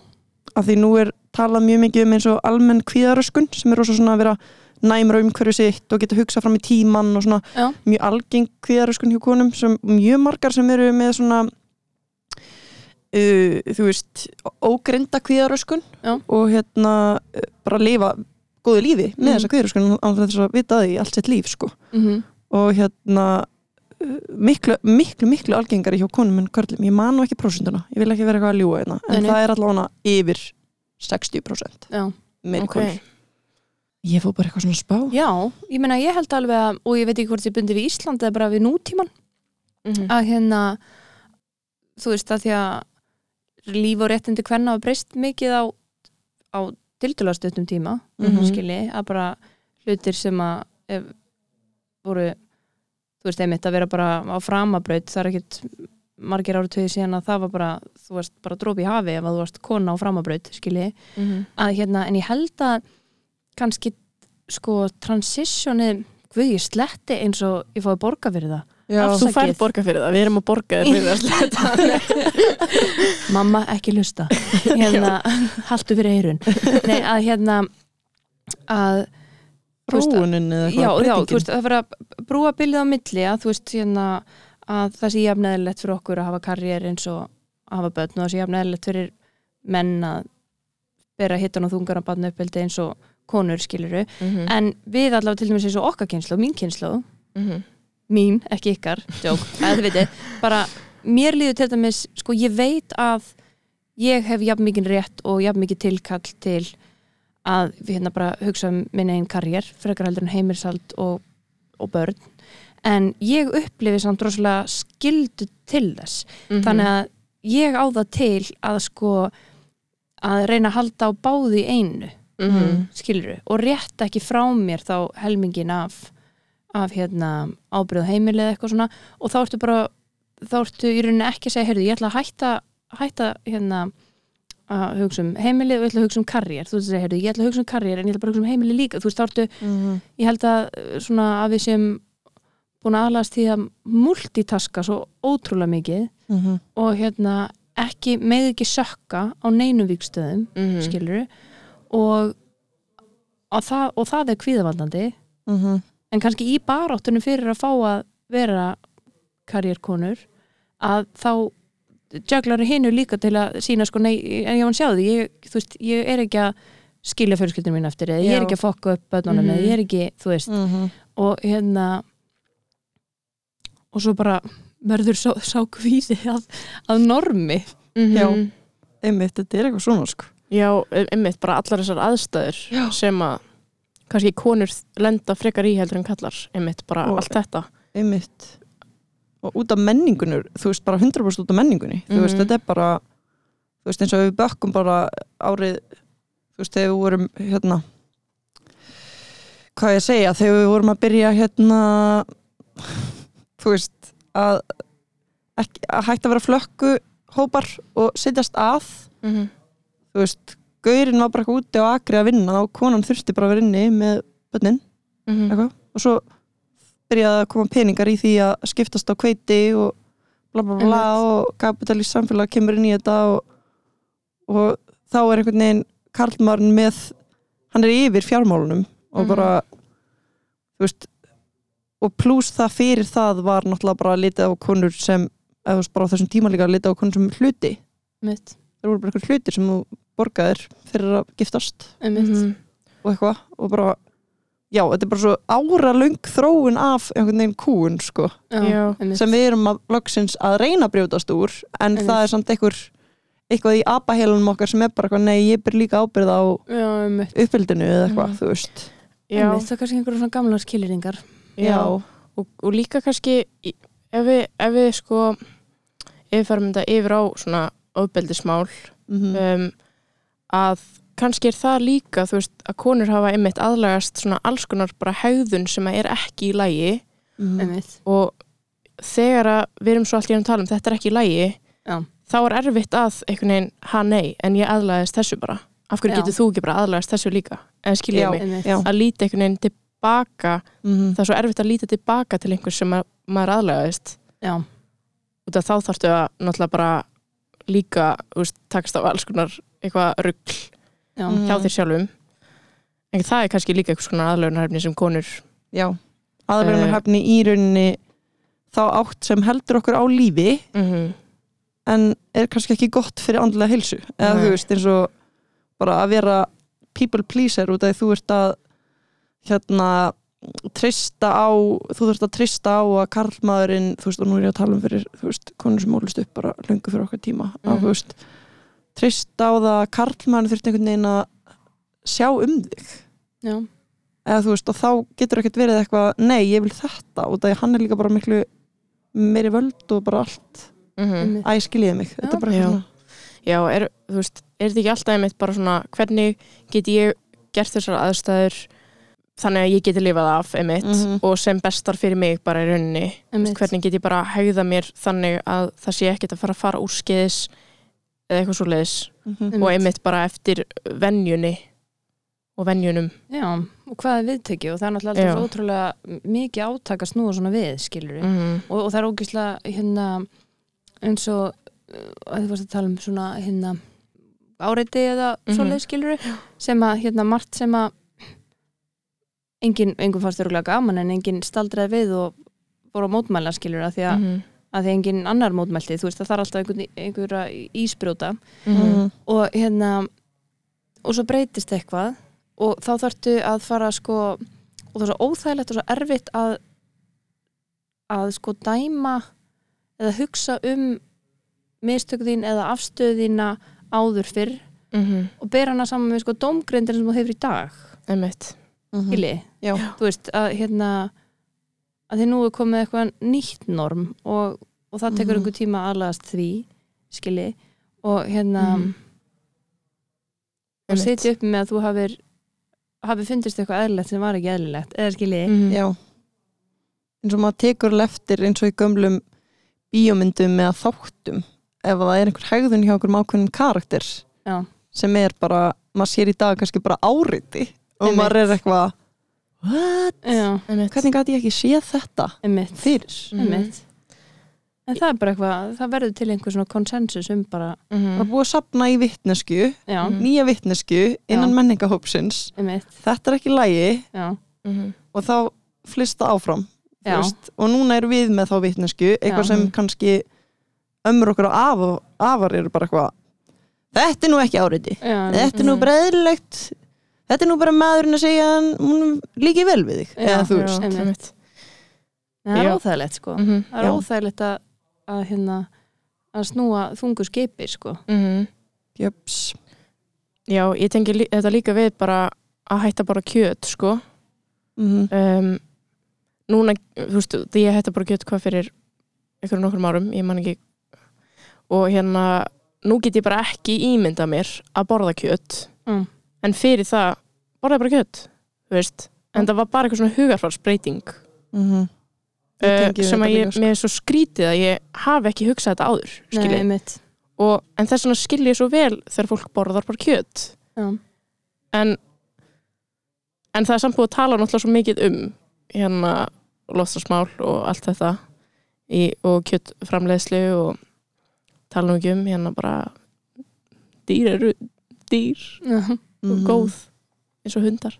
Af því nú er talað mjög mikið um eins og almenn kvíðaröskun sem er svona að vera næmra um hverju sitt og geta hugsað fram í tíman og svona Já. mjög algeng kvíðaröskun hjá konum sem mjög margar sem eru með svona uh, þú veist ógrinda kvíðaröskun Já. og hérna uh, bara lifa góðu lífi með Mhm. þessa kvíðaröskun án þess að vita því allt sitt líf sko mhm, og hérna uh, miklu, miklu, miklu algengari hjá konum en körlum, ég man nú ekki prósentuna ég vil ekki vera eitthvað að ljúga hérna en Nei, það er allavega yfir 60% já. meiri Ok. konur ég fór bara eitthvað svona spá já, ég meina ég held alveg að og ég veit ekki hvort ég bundi við Ísland eða bara við nútíman Mhm. að hérna þú veist að því að líf og réttindi hvenna hafa breyst mikið á, á tildulastöttum tíma Mhm. skilji, að bara hlutir sem að ef, voru þú veist einmitt að vera bara á framabraut það er ekkit margir ára töði síðan að það var bara þú varst bara drópi í hafi ef að þú varst kona á framabraut skilji, Mhm. að hérna en ég held að kannski sko transitionið guð ég sletti eins og ég fóði borga fyrir það. Já, Afsakið. Þú færð borga fyrir það, við erum að borga þér fyrir að sletta. Mamma ekki lusta hérna, haltu fyrir eirun Nei, að hérna að róunin eða já, eitthvað já, þú veist, það fyrir að brúa bylið á milli að þú veist, hérna að það sé jafnæðilegt fyrir okkur að hafa karriér eins og að hafa börn og það sé jafnæðilegt fyrir menn að bera hittan og þungar að barna uppeldi eins og konur skiluru, Mhm. en við allavega til dæmis eins og okkar kynslu, mín kynslu Mhm. mín, ekki ykkar, joke eða þið veitir, bara mér líður til dæmis, sko ég veit að ég hef jafn mikið rétt og jafn mikið tilkall til að við hérna bara hugsa um minn einn karriér, frekar heldur en heimirsald og, og börn en ég upplifi samt rosalega skildu til þess Mhm. þannig að ég á það til að sko að reyna að halda á báði í Mhm. skiluru og rétt ekki frá mér þá helmingin af af hérna ábyrð heimili eða eitthvað svona og þá ertu bara þá ertu í rauninni ekki að segja heyrðu, ég ætla að hætta, hætta hérna að hugsa um heimili og ég ætla að hugsa um karriér þú veist að segja, heyrðu, ég ætla að hugsa um karriér en ég ætla bara að hugsa um heimili líka þú veist, þá ertu, Mhm. ég held að uh, svona að við séum búin að aðlast því að multitaska svo ótrúlega mikið Mhm. og hérna ekki, með ekki sökka á neinum vikstöðum Mhm. skiluru og, og, það, og það er kvíðavaldandi Mhm. en kannski í baráttunum fyrir að fá að vera karriérkonur að þá jöglar hinu líka til að sína sko nei, en ég hann sjáði, ég, veist, ég er ekki að skilja fjölskyldinu mín eftir eða ég er Já. ekki að fokka upp bönnunum Mhm. eða ég er ekki, þú veist, Mhm. og hérna og svo bara verður sá, sá kvíði að, að normi Mhm. einmitt, þetta er eitthvað svona sko Já, einmitt, bara allar þessar aðstæður Já. sem að kannski konur lenda frekar í heldur en kallar einmitt, bara Og- allt þetta einmitt og út af menningunur, þú veist bara 100% út af menningunni, þú veist Mhm. þetta er bara þú veist eins og við bökkum bara árið, þú veist þegar við vorum hérna hvað ég segja, þegar við vorum að byrja hérna þú veist að, að hægt að vera flökku hópar og setjast að mm -hmm. Þú veist, gaurinn var bara eitthvað úti á akri að vinna og konan þurfti bara að vera inni með bönnin Mhm. eitthvað og svo byrjaði að koma peningar í því að skiptast á kveiti og bla bla bla og kapitalist samfélag kemur inn í þetta og, og þá er einhvern veginn karlmarinn með hann er yfir fjármálunum og Mhm. bara þú veist og pluss það fyrir það var náttúrulega bara að lita á konur sem eða þú veist bara á þessum tíma líka að lita á konur sem hluti mitt, það voru bara einhver hlutir sem þú borgaðir fyrir að giftast mitt. Mhm. og eitthvað og bara já, þetta er bara svo áralöng þróun af einhvern veginn kúun sko Já. sem við erum að loksins að reyna að brjótast úr en Einmitt. það er samt einhver eitthvað í apahélunum okkar sem er bara eitthvað nei, ég ber líka ábyrð á uppeldinu eða eitthvað, Mhm. þú veist Já, einmitt, það er kannski einhverjum svona gamlar skilringar já. Og, og líka kannski ef við, ef við sko ef við farum þetta yfir á svona ofbeldismál mm um, að kannski er það líka þú veist að konur hafa einmitt aðlagast svona alls konar bara hegðun sem er ekki í lægi Mhm. einmitt, og þegar að við erum svo allt í að tala um þetta er ekki í lægi Já. þá er erfitt að einhvern veginn ha nei en ég aðlagast þessu bara. Af hverju Já. getur þú ekki bara aðlagast þessu líka? En Já. skiljið mig að líta einhvern veginn tilbaka mhm, það er svo erfitt að líta tilbaka til einhvers sem að, maður aðlagaðist já, út af þá þarftu að náttúrulega bara líka veist, takast á alls konar eitthvað rugg já, Mhm. hjá þér sjálfum. En það er kannski líka einhvers konar aðlögunarhefni sem konur já. Hefni í rauninni þá átt sem heldur okkur á lífi mm en er kannski ekki gott fyrir andlega heilsu. Eða Nei. þú veist eins og bara að vera people pleaser út af því þú ert að hérna trista á, þú þurft að trista á að karlmaðurinn, þú veist og nú er ég að tala um fyrir, þú veist, konur sem ólust upp bara löngu fyrir okkar tíma, að Mhm. þú veist trista á það að karlmaðurinn þurft einhvern veginn að sjá um þig já, eða þú veist og þá getur ekkert verið eitthvað nei, ég vil þetta og það hann er líka bara miklu meiri völd og bara allt einmitt. æ, skiljiði mig, þetta er bara Já. svona Já, er, þú veist, er þetta ekki alltaf einmitt bara svona hvernig get ég gert þessar aðstæður þannig að ég geti lifað af einmitt Mhm. og sem bestar fyrir mig bara í rauninni einmitt. hvernig get ég bara hegða mér þannig að það sé ekkert að fara að fara úr skeiðis eða eitthvað svo leiðis Mhm. Einmitt. og einmitt bara eftir venjunni og venjunum Já, og hvað er viðtekið og það er náttúrulega alltaf svo ótrúlega mikið átaka snúa svona við, skilur mm og, og það er ógislega hérna eins og uh, að þið varst að tala um svona hérna áreiti eða Mhm. svoleið skilur sem að hérna margt sem að engin, engin fannst þurrulega gaman en engin staldraði við og voru að mótmæla skilur að því að, -hmm. að því engin annar mótmælti, þú veist að það er alltaf einhvern, einhverja ísbrjóta. Mhm. og hérna og svo breytist eitthvað og þá þarftu að fara sko og það er svo óþægilegt og svo erfitt að að sko dæma eða hugsa um mistök þín eða afstöðina áður fyrr Mm og bera hana saman með sko dómgrindin sem þú hefur í dag. Einmitt Mhm. skilji, Já. þú veist að hérna að því nú er komið eitthvað nýtt norm og, og það tekur Mhm. einhver tíma að aðlagast því skilji og hérna Mhm. og Einmitt. sitja upp með að þú hafir hafi fundist eitthvað eðlilegt sem var ekki eðlilegt eða skilji, Mhm. Já eins og maður tekur alveg eftir eins og í gömlum bíómyndum eða þáttum ef það er einhver hegðun hjá einhverjum ákveðnum karakter Já. sem er bara, maður sér í dag kannski bara áriti og maður er eitthvað what? já, einmitt Hvernig gæti ég ekki séð þetta einmitt, fyrir? Mhm. einmitt. en það er bara eitthvað það verður til einhver svona konsensus um bara, Það Mhm. er búið að sapna í vittnesku Mhm. nýja vittnesku innan menningahópsins þetta er ekki lægi já, Mhm. og þá flista áfram og núna erum við með þá vittnesku eitthvað Já. sem kannski ömmur okkar og af, afar eru bara eitthvað þetta er nú ekki áriði þetta er nú Mhm. Þetta er nú bara maðurinn að segja hann hún líki vel við þig. Já, eða þú Já, veist það er óþægilegt sko. Mhm, það er óþægilegt að, að hérna að snúa þungu skipi sko. Mhm. Jöps. Já, ég tengi lí þetta líka við bara að hætta bara kjöt, sko. Mhm. um, núna, þú veist, því ég hætti bara kjöt hvað fyrir einhverjum nokkrum árum, ég man ekki. Og hérna nú get ég bara ekki ímynda mér að borða kjöt. Mm. En fyrir það borða ég bara kjöt þú veist, en það var bara eitthvað svona hugarfarsbreyting. Mhm. Ég uh, tengi við sem að ég, sko. er svo skrítið að ég hafi ekki hugsað þetta áður Nei, skilji, og, en þess vegna skil ég svo vel þegar fólk borðar bara kjöt. Já. en en það er samt búið að tala náttúrulega svo mikið um hérna loftasmál og allt þetta í, og kjöttframleiðslu og tala nú ekki um hérna bara dýr eru dýr Já. og Mhm. góð eins og hundar.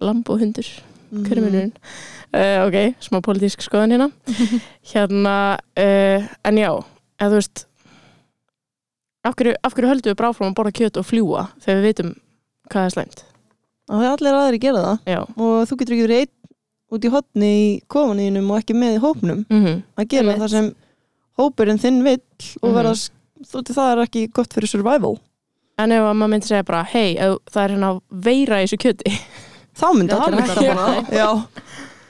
Lamb og hundur, er munurinn? Uh, ok, smá pólitísk skoðan hérna. Hérna uh, en já, eða þú veist af hverju, af hverju höldum við bráfram að borða kjöt og fljúa þegar við veitum hvað er slæmt? Það er allir aðri gera það. Já, og þú getur ekki verið einn út í hotni í kofaninum og ekki með í hópnum. Mm að gera það sem hópurinn þinn vill og Mhm. verða þú veit það er ekki gott fyrir survival en ef að maður myndi segja bara hei, ef það er hérna veira í þessu kjöti. Þá myndi Já, hætta allir bara hætta. já,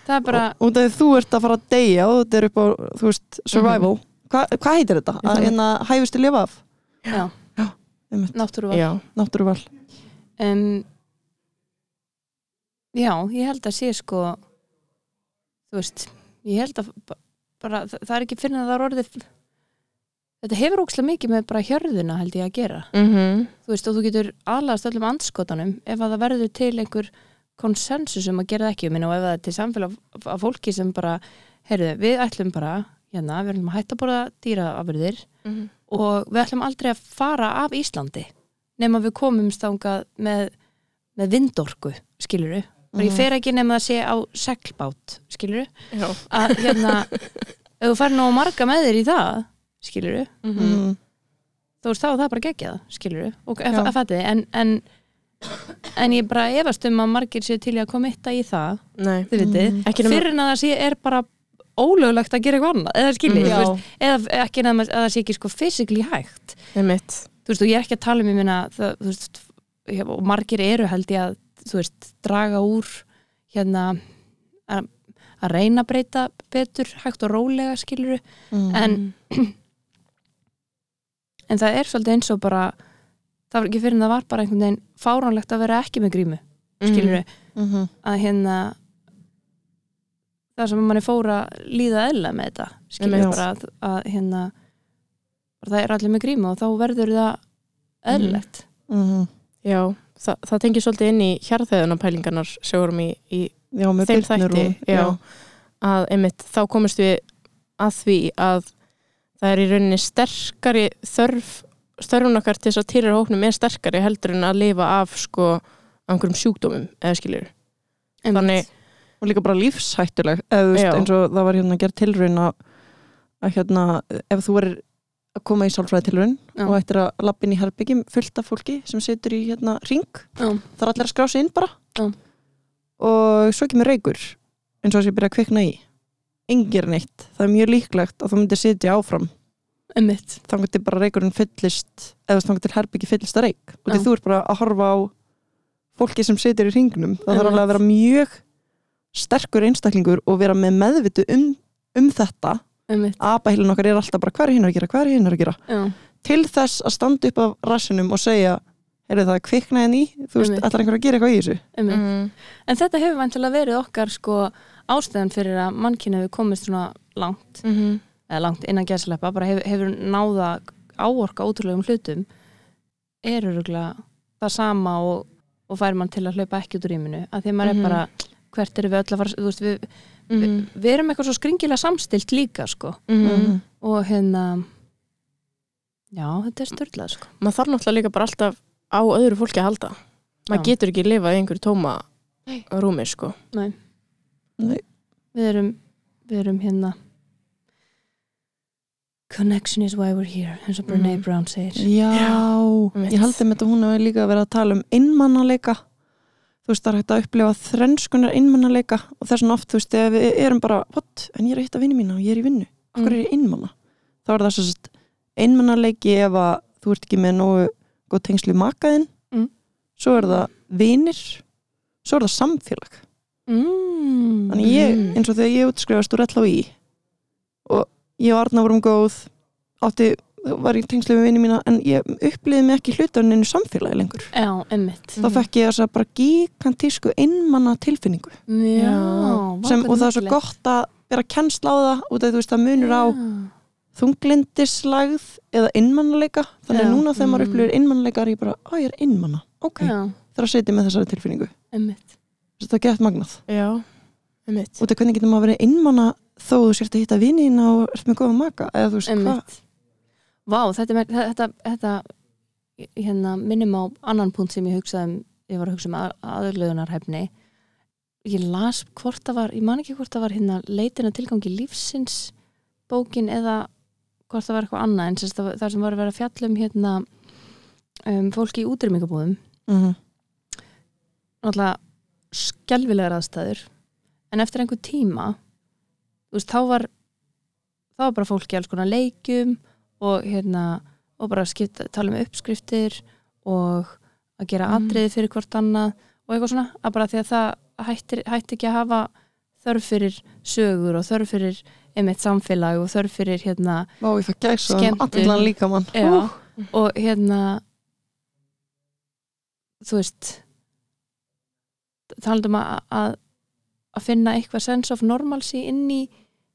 það er bara og þegar þú ert að fara að deyja og þetta er upp á, þú veist, survival. Hva, hvað heitir þetta? Að hérna hæfist til lifa af? já, Einmitt. náttúruval. Já, Náttúruval. Um, já, ég held að sé sko þú veist ég held að ba- bara, það það er ekki fyrir að það er orðið þetta hefur ókslega mikið með bara hjörðina held ég að gera. Mm þú veist og þú getur aðlast öllum andskotanum ef að það verður til einhver konsensus um að gera það ekki um og ef það er til samfélag af fólki sem bara heyrðu, við ætlum bara hérna, við ætlum að hætta að borða dýraafurðir og við ætlum aldrei að fara af Íslandi nema við komum stangað með, með vindorku skiluru, bara ég fer ekki nema að sé á seglbát, skiluru já. að hérna ef þú fær nú marga með þér í það skiluru, mm. þú veist þá er það bara geggjað skiluru, og Já. að fætti en, en en ég bara efast um að margir séu til að komitta í það þið Mm. Fyrir en að það sé er bara ólöglegt að gera eitthvað annað eða skilji, Mm. þú eða ekki að að það sé ekki sko physically hægt einmitt þú veist, og ég er ekki að tala um ég minna, þú og margir eru held ég að, þú veist, draga úr hérna að, að reyna að breyta betur hægt og rólega skiluru Mm. En- en það er svolítið eins og bara það var ekki fyrir en það var bara einhvern veginn fáránlegt að vera ekki með grímu Mhm. að hérna það sem manni fór að líða eðla með þetta skiluru Einmitt. bara að, að hérna bara það er allir með grímu og þá verður það Mhm. já, það, það tengir svolítið inn í hjarðheðunapælingarnar sjórum í, í Já, þeim þætti. Já, að einmitt þá komumst við að því að það er í rauninni sterkari þörf þörfun okkar til þess að tilhera hóknum er sterkari heldur en að lifa af sko einhverjum sjúkdómum eða skiljur þannig, og líka bara lífshættuleg eða eins og það var hérna að gera tilraun að, að hérna ef þú verður að koma í sálfræði tilraun og ættir að lappin í herbyggjum fullt af fólki sem situr í hérna ring er allir að skrá sig inn bara. Já. og svo kemur reykur eins og þess að ég byrja að kvikna í engir neitt, það er mjög líklegt að þú myndir sitja áfram. Einmitt. þannig til bara reykurinn fyllist eða þannig til herbyggi fyllist að reyk. Og því þú ert bara að horfa á fólki sem situr í ringnum það þarf Einmitt. alveg að vera mjög sterkur einstaklingur og vera með meðvitu um, um þetta. Einmitt. abaheilin okkar er alltaf bara hvað er hinn að gera, hvað er hinn að gera? Já. til þess að standa upp af rassinum og segja heyrðu það er kviknaði ný þú veist, ætlar einhver að gera eitthvað í þessu? Einmitt. mm, En þetta hefur vantilega verið okkar sko ástæðan fyrir að mannkynni hefur komist svona langt, mm, eða langt innan gæsleppa, bara hefur, hefur náða áorka ótrúlegum hlutum er öruglega það sama og, og fær mann til að hlaupa ekki út úr rýminu, að því maður Mhm. er bara hvert eru við öll að fara, þú veist, við, mm, við, við erum eitthvað svo skringilega samstilt líka sko, mm, og hérna já, þetta er störlað sko maður þarf náttúrulega líka bara alltaf á öðru fólki að halda maður Já. getur ekki lifað í einhverju tóma Nei. rúmi sko Nei. Nei. Við erum, við erum hérna connection is why we're here eins og Brene Mhm. Brown segir Já, einmitt. ég held að þetta hún hefur líka verið að tala um einmannaleika þú veist það er hægt að upplifa þrennskunar einmannaleika og þess vegna oft þú veist ef við erum bara, what, en ég er að hitta vinni mína og ég er í vinnu, okkur Mm. er ég einmanna þá er það svo sett einmannaleiki ef að þú ert ekki með nógu góð tengslu makaðinn Mm. svo er það vinir svo er það samfélag mm. þannig ég, Mhm. eins og þegar ég útskrifast úr LHI og ég og Arna vorum góð átti, var í tengslu við vinni mína en ég uppliði mig ekki hlutarninu samfélagi lengur. Já, emmitt þá fekk ég þess að bara gigantísku einmanna tilfinningu já, sem, og það er svo gott að vera kennsla á það og það, veist, það munur á þunglindislægð eða einmannleika þannig Já. að núna þegar maður Mm. upplifir einmannleika er ég bara, á ég er einmanna, ok. Já, það er að setja með þessari tilfinningu. Emmitt þetta er gett magnað. Já, og það hvernig getur maður verið einmanna þó þú sért að hitta vinina og ert með góða maka eða þú veist hvað. Vá, þetta, þetta, þetta hérna, minnum á annan punkt sem ég hugsaði um, ég var að hugsa um að, aðurlöðunarhæfni ég las hvort það var, ég man ekki hvort það var hérna leitina tilgangi lífsins bókin eða hvort það var eitthvað annað en það, það sem var að vera að fjalla um hérna um, fólki í útrýmingabúðum mm náttúrulega skelvilegar aðstæður en eftir einhver tíma veist, þá var þá var bara fólki alls konar leikjum og hérna og bara skipta, tala um uppskriftir og að gera Mm. atriði fyrir hvort annað og eitthvað svona, að bara því að það hættir, hætti ekki að hafa þörf fyrir sögur og þörf fyrir einmitt samfélag og þörf fyrir hérna líka mann Já, og hérna þú veist talandum að, að að finna eitthvað sense of normalcy inn í,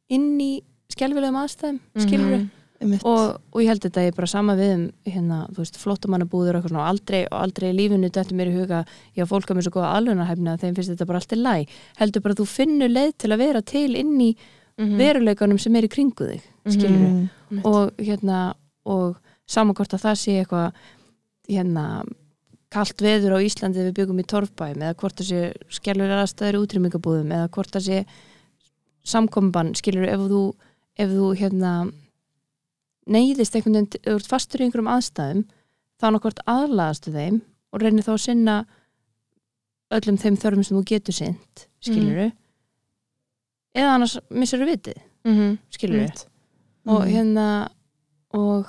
inn í skelfilegum aðstæðum, skilur Mhm. einmitt og, og ég held þetta er bara sama við um hérna, þú veist, flottamannabúður og aldrei, aldrei lífinu þetta mér í huga já, fólk er með svo góða alvunarhæfni að þeim finnst þetta bara allt í læ, heldur bara að þú finnur leið til að vera til inn í Mhm. veruleikanum sem er í kringu þig skilur Mm. Einmitt. og hérna og saman hvort að það sé eitthvað hérna kalt veður á Íslandi við byggum í torfbæm eða hvort það sé skellur aðstæður útrýmingabúðum eða hvort það sé samkomban, skilur ef þú, ef þú hérna neyðist einhvern veginn, ef þú ert fastur í einhverjum aðstæðum þá nokkvort aðlaðastu þeim og reynir þá að sinna öllum þeim þörfum sem þú getur sint skilur eða annars missur þú vitið Mhm. skilur Einmitt. og Mhm. hérna og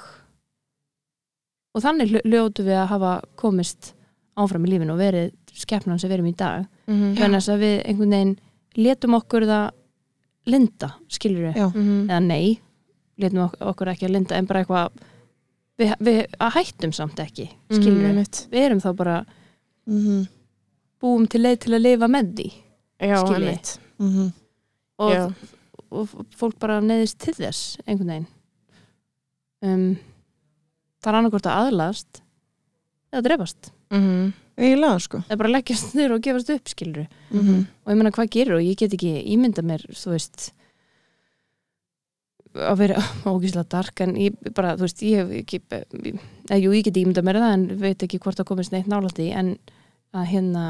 og þannig hljótu við að hafa komist áfram í lífinu og verið skeppnan sem við erum í dag þannig að við einhvern veginn letum okkur það linda, skilur við Já. Mhm. eða nei, letum ok okkur ekki að linda en bara eitthvað við, við hættum samt ekki, skilur við Einmitt. við erum þá bara Mhm. búum til leið til að lifa með því Já, Skil ég. einmitt Mhm. og, Já. og fólk bara neðist til þess einhvern veginn um, það er annarkvort að aðlast eða drefast Mhm. eiginlega sko eða bara leggjast niður og gefast upp skilur Mhm. og ég meina hvað gerir og ég get ekki ímynda mér þú veist að vera ógíslega dark en ég bara, þú veist, ég hef ekki eða jú, ég get ímynda mér það en veit ekki hvort það komist neitt nálægt í en að hérna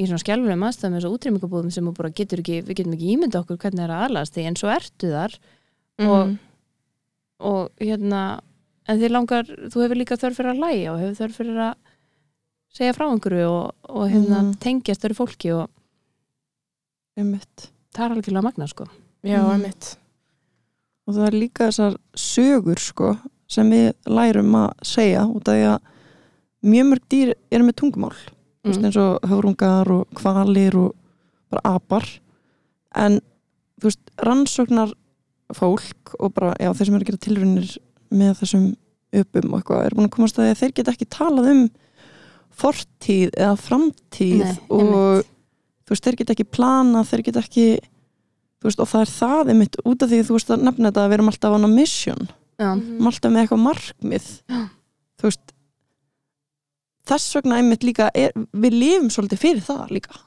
í svona skjálfulegum aðstæðum eins og útrýmingabúðum sem bara getur ekki, við getum ekki ímynda okkur hvernig það er að aðlast því en svo ertu þar Og- Mhm. og hérna en þið langar, þú hefur líka þörf fyrir að læja og hefur þörf fyrir að segja frá einhverju og, og hérna Mhm. tengjast öru fólki og einmitt það er algjörlega magna sko Já, Mhm. einmitt og það er líka þessar sögur sko sem við lærum að segja út af því að mjög mörg dýr eru með tungumál þú veist mm. eins og höfrungar og kvalir og bara apar en þú veist rannsóknar fólk og bara já þeir sem eru að gera tilraunir með þessum uppum og eitthvað er búin að komast að því að þeir geta ekki talað um fortíð eða framtíð Nei, og þú veist þeir geta ekki plana þeir geta ekki veist og það er það einmitt út af því að þú veist að nefna þetta að við erum alltaf á hana mission. Við erum alltaf með eitthvað markmið. Já. þú veist þess vegna einmitt líka er, við lifum svolítið fyrir það líka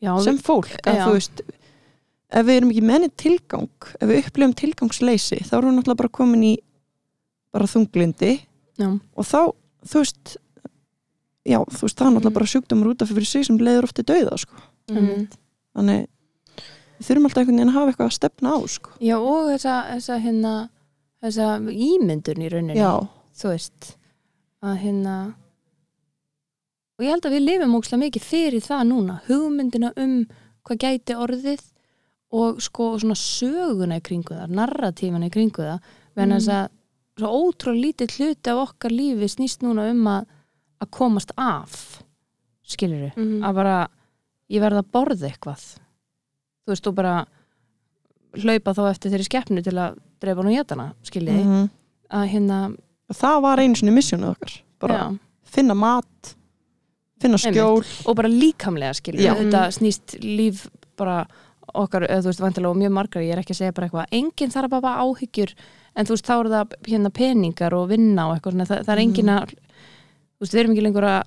já, sem fólk að veist ef við erum ekki menni tilgang ef við upplifum tilgangsleysi þá erum við náttúrulega bara komin í bara þunglindi já, og þá, þú veist já, þú veist, það er náttúrulega Mm. bara sjúkdómur út af fyrir sig sem leiður oft í dauða sko. Mhm. þannig við þurfum alltaf einhvern veginn að hafa eitthvað að stefna á sko. já og þessa, þessa hérna þessa ímyndun í rauninni já, þú veist að hérna og ég held að við lifum ókslega mikið fyrir það núna hugmyndina um hvað gæti orðið og sko svona söguna í kringu það, narratífana í kringu það venn þess að svo ótrúlega lítið hluti af okkar lífi snýst núna um að, að komast af skilur við, Mhm. að bara ég verð að borða eitthvað. Þú veist, og bara hlaupa þá eftir þeirri skeppnu til að dreifa nú jætana, skiljið mm. Mhm. að hérna, það var einu sinni missjónuð okkar. Bara já. finna mat finna skjól. Og bara líkamlega skilur Já. þetta snýst líf bara okkar, eða þú veist, vantilega og mjög margar ég er ekki að segja bara eitthvað, enginn þarf bara áhyggjur en þú veist, þá eru það hérna peningar og vinna og eitthvað svona, það, það er enginn að þú veist, við erum ekki lengur að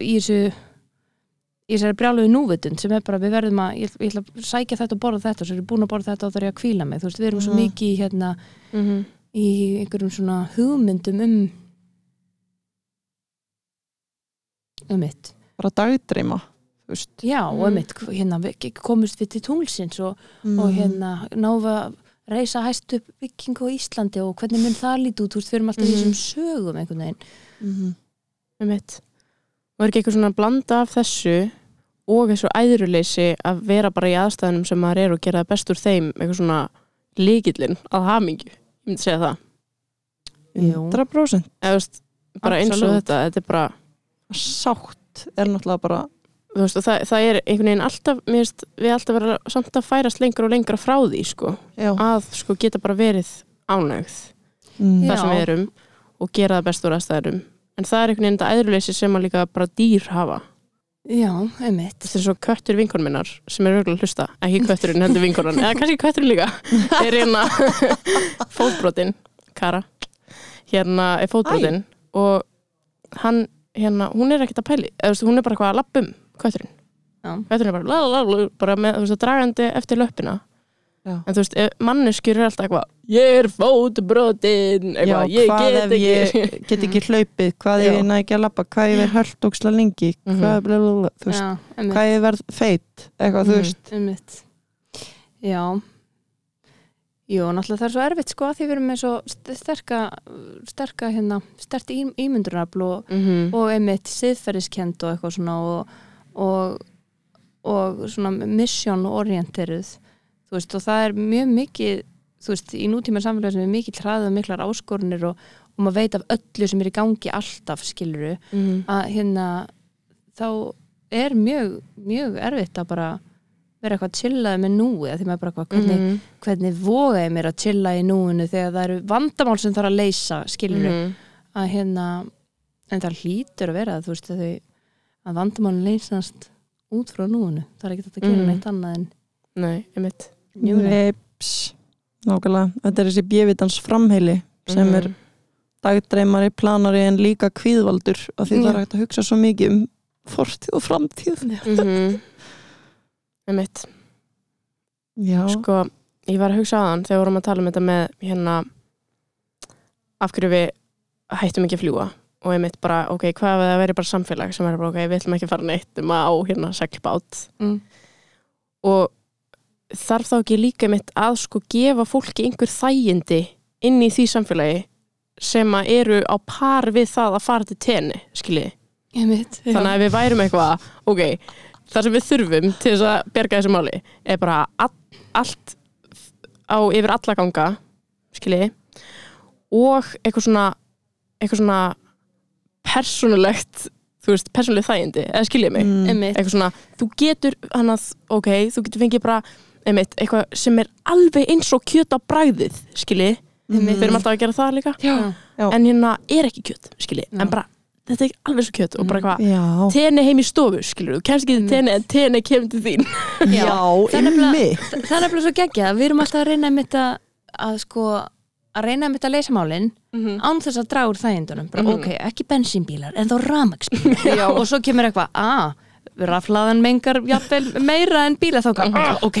í þessu í þessari brjáluðu núvitund sem er bara, við verðum að ég, ég ætla að sækja þetta og borða þetta og svo er ég búin að borða þetta og það er ég að kvíla mig, þú veist, við erum svo Mhm. mikið hérna, Mhm. í einhverjum svona hugmyndum um um mitt bara dagdreima þú veist Já, og Mm. einmitt, hérna, við komust við til tunglsins og, Mm. og hérna náðu að reysa hæst upp byggingu á Íslandi og hvernig mun það líti út, þú veist, við erum alltaf í Mhm. þessum sögum einhvern veginn. Mhm. Einmitt. Og er ekki eitthvað svona blanda af þessu og þessu æðruleysi að vera bara í aðstæðunum sem maður er og gera það best úr þeim eitthvað svona líkillin að hamingju, ég myndi segja það 100% eða þú veist, bara eins og Absolutt. þetta þetta er bara, sátt er náttúrulega bara þú veist, og það, það er einhvern veginn alltaf, mér veist, við alltaf vera samt að færast lengra og lengra frá því, sko já, að, sko, geta bara verið ánægð mm. Þar sem við erum og gera það best úr aðstæðurum en það er einhvern veginn þetta æðruleysi sem að líka bara dýr hafa. Já, einmitt. Þetta er svo köttur vinkonum minnar sem er að hlusta, ekki kötturinn heldur vinkonan. Eða kannski kötturinn líka. Er hérna fótbrotin Kara, hérna er fótbrotin og hann hérna, hún er ekkert að pæli eða þú veist, hún er bara eitthvað að lappum kötturinn. Já. kötturinn er bara, la, la, la, bara með, þú veist, að dragandi eftir löppina Já. en þú veist, manneskjur er alltaf eitthvað ég er fótbrotin já, eitthvað, ég hvað get ef ekki ég get ekki hlaupið hvað ég næ ekki að lappa, hvað ef ég er höllt óksla lengi, Mhm. hvað, blablabla, veist, Já, hvað ef ég verð feit eitthvað, þú Mhm. veist Einmitt. Já. Jú, náttúrulega það er svo erfitt sko að því við erum með svo st- sterka, sterka hérna, sterti í, ímyndunarafl og, Mhm. og einmitt siðferðiskend og eitthvað svona og, og, og svona mission orienteruð þú veist og það er mjög mikið þú veist í nútíma samfélagi sem er mikið hraðið og miklar áskorunir og, og maður veit af öllu sem er í gangi alltaf skiluru Mhm. að hérna þá er mjög, mjög erfitt að bara vera eitthvað chillaði með núi að því maður bara eitthvað, hvernig, Mhm. hvernig voga ég mér að chilla í núinu þegar það eru vandamál sem þarf að leysa skiluru Mhm. að hérna en það hlýtur að vera þú veist að að vandamálin leysast út frá núinu það er ekki þetta að gera Mhm. neitt annað en Nei, einmitt njúni Neps, nákvæmlega þetta er þessi bjöfitans framheili sem er Mhm. dagdreimari, planari en líka kvíðvaldur af því það Já. er hægt að hugsa svo mikið um fortíð og framtíð Mhm. Einmitt já, Sko, ég var að hugsa á þann þegar við vorum að tala um þetta með hérna af hverju við hættum ekki að fljúa og einmitt bara, ok, hvað ef það veri bara samfélag sem er bara, ok, við ætlum ekki að fara neitt um að á hérna seglbát mm. og þarf þá ekki líka einmitt að sko gefa fólki einhver þægindi inn í því samfélagi sem að eru á par við það að fara til tenni, já. þannig að við værum eitthvað ok, það sem við þurfum til þess að berga þessu máli er bara all, allt á yfir alla ganga skiljiði og eitthvað svona eitthvað svona persónulegt þú veist, persónuleg þægindi, eða skiljiði mig? Mm, eitthvað svona, þú getur hann að, ok, þú getur fengið bara einmitt, eitthvað sem er alveg eins og kjöt á bragðið, skiljiði Einmitt. við erum alltaf að gera það líka Já. Já. en hérna er ekki kjöt, skiljiði Já. en bara, þetta er alveg svo kjöt og bara eitthvað já, tenni heim í stofu, skilur þú, kemst ekki til tenni en tenni kemur til þín Já. já, Það er er nefnilega svo geggjað við erum alltaf að reyna einmitt að, að sko að reyna einmitt að leysa málin án þess að draga úr þægindunum bara, Mhm. ok, ekki bensínbílar, en þá ramagsbílar og svo kemur eitthvað, að raflaðan mengar jafnvel meira en bíla þá, ah, ok,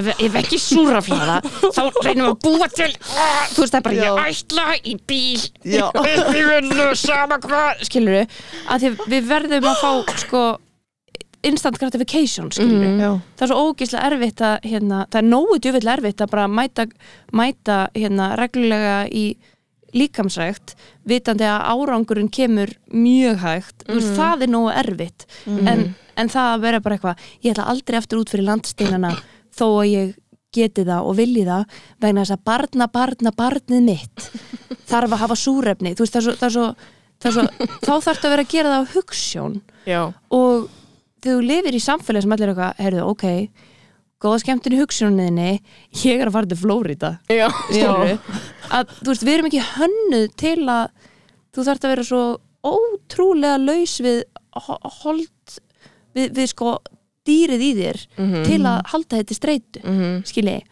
ef, ef ekki súraflaða, þá reynum við að búa til ah, þú veist það er bara, ég ætla í bíl. Já. upp í vinnu, sama hvað. Skilur við, að því við verðum að fá sko instant gratification skilur Mhm. já, það er svo ógeðslega erfitt að hérna, það er nógu djúvill erfitt að bara mæta, mæta hérna, reglulega í líkamsrækt vitandi að árangurinn kemur mjög hægt. Mm Mhm. það er nógu erfitt. En, en það að vera bara eitthvað ég ætla aldrei aftur út fyrir landsteinana þó að ég geti það og vilji það vegna þess að barna, barna, barnið mitt þarf að hafa súrefni. Veist, það er svo, það er svo, það er svo þá þarf að vera að gera það á hugssjón. Já, og þegar þú lifir í samfélagi sem allir er eitthvað, heyrðu, ok góða skemmtun í hugssjóninni ég er að fara til Flórida að þú veist, við erum ekki hönnuð til að þú þarft að vera svo ótrúlega laus við ho- hold við, við sko dýrið í þér Mhm. til að halda þetta í streitu Mhm. skilji,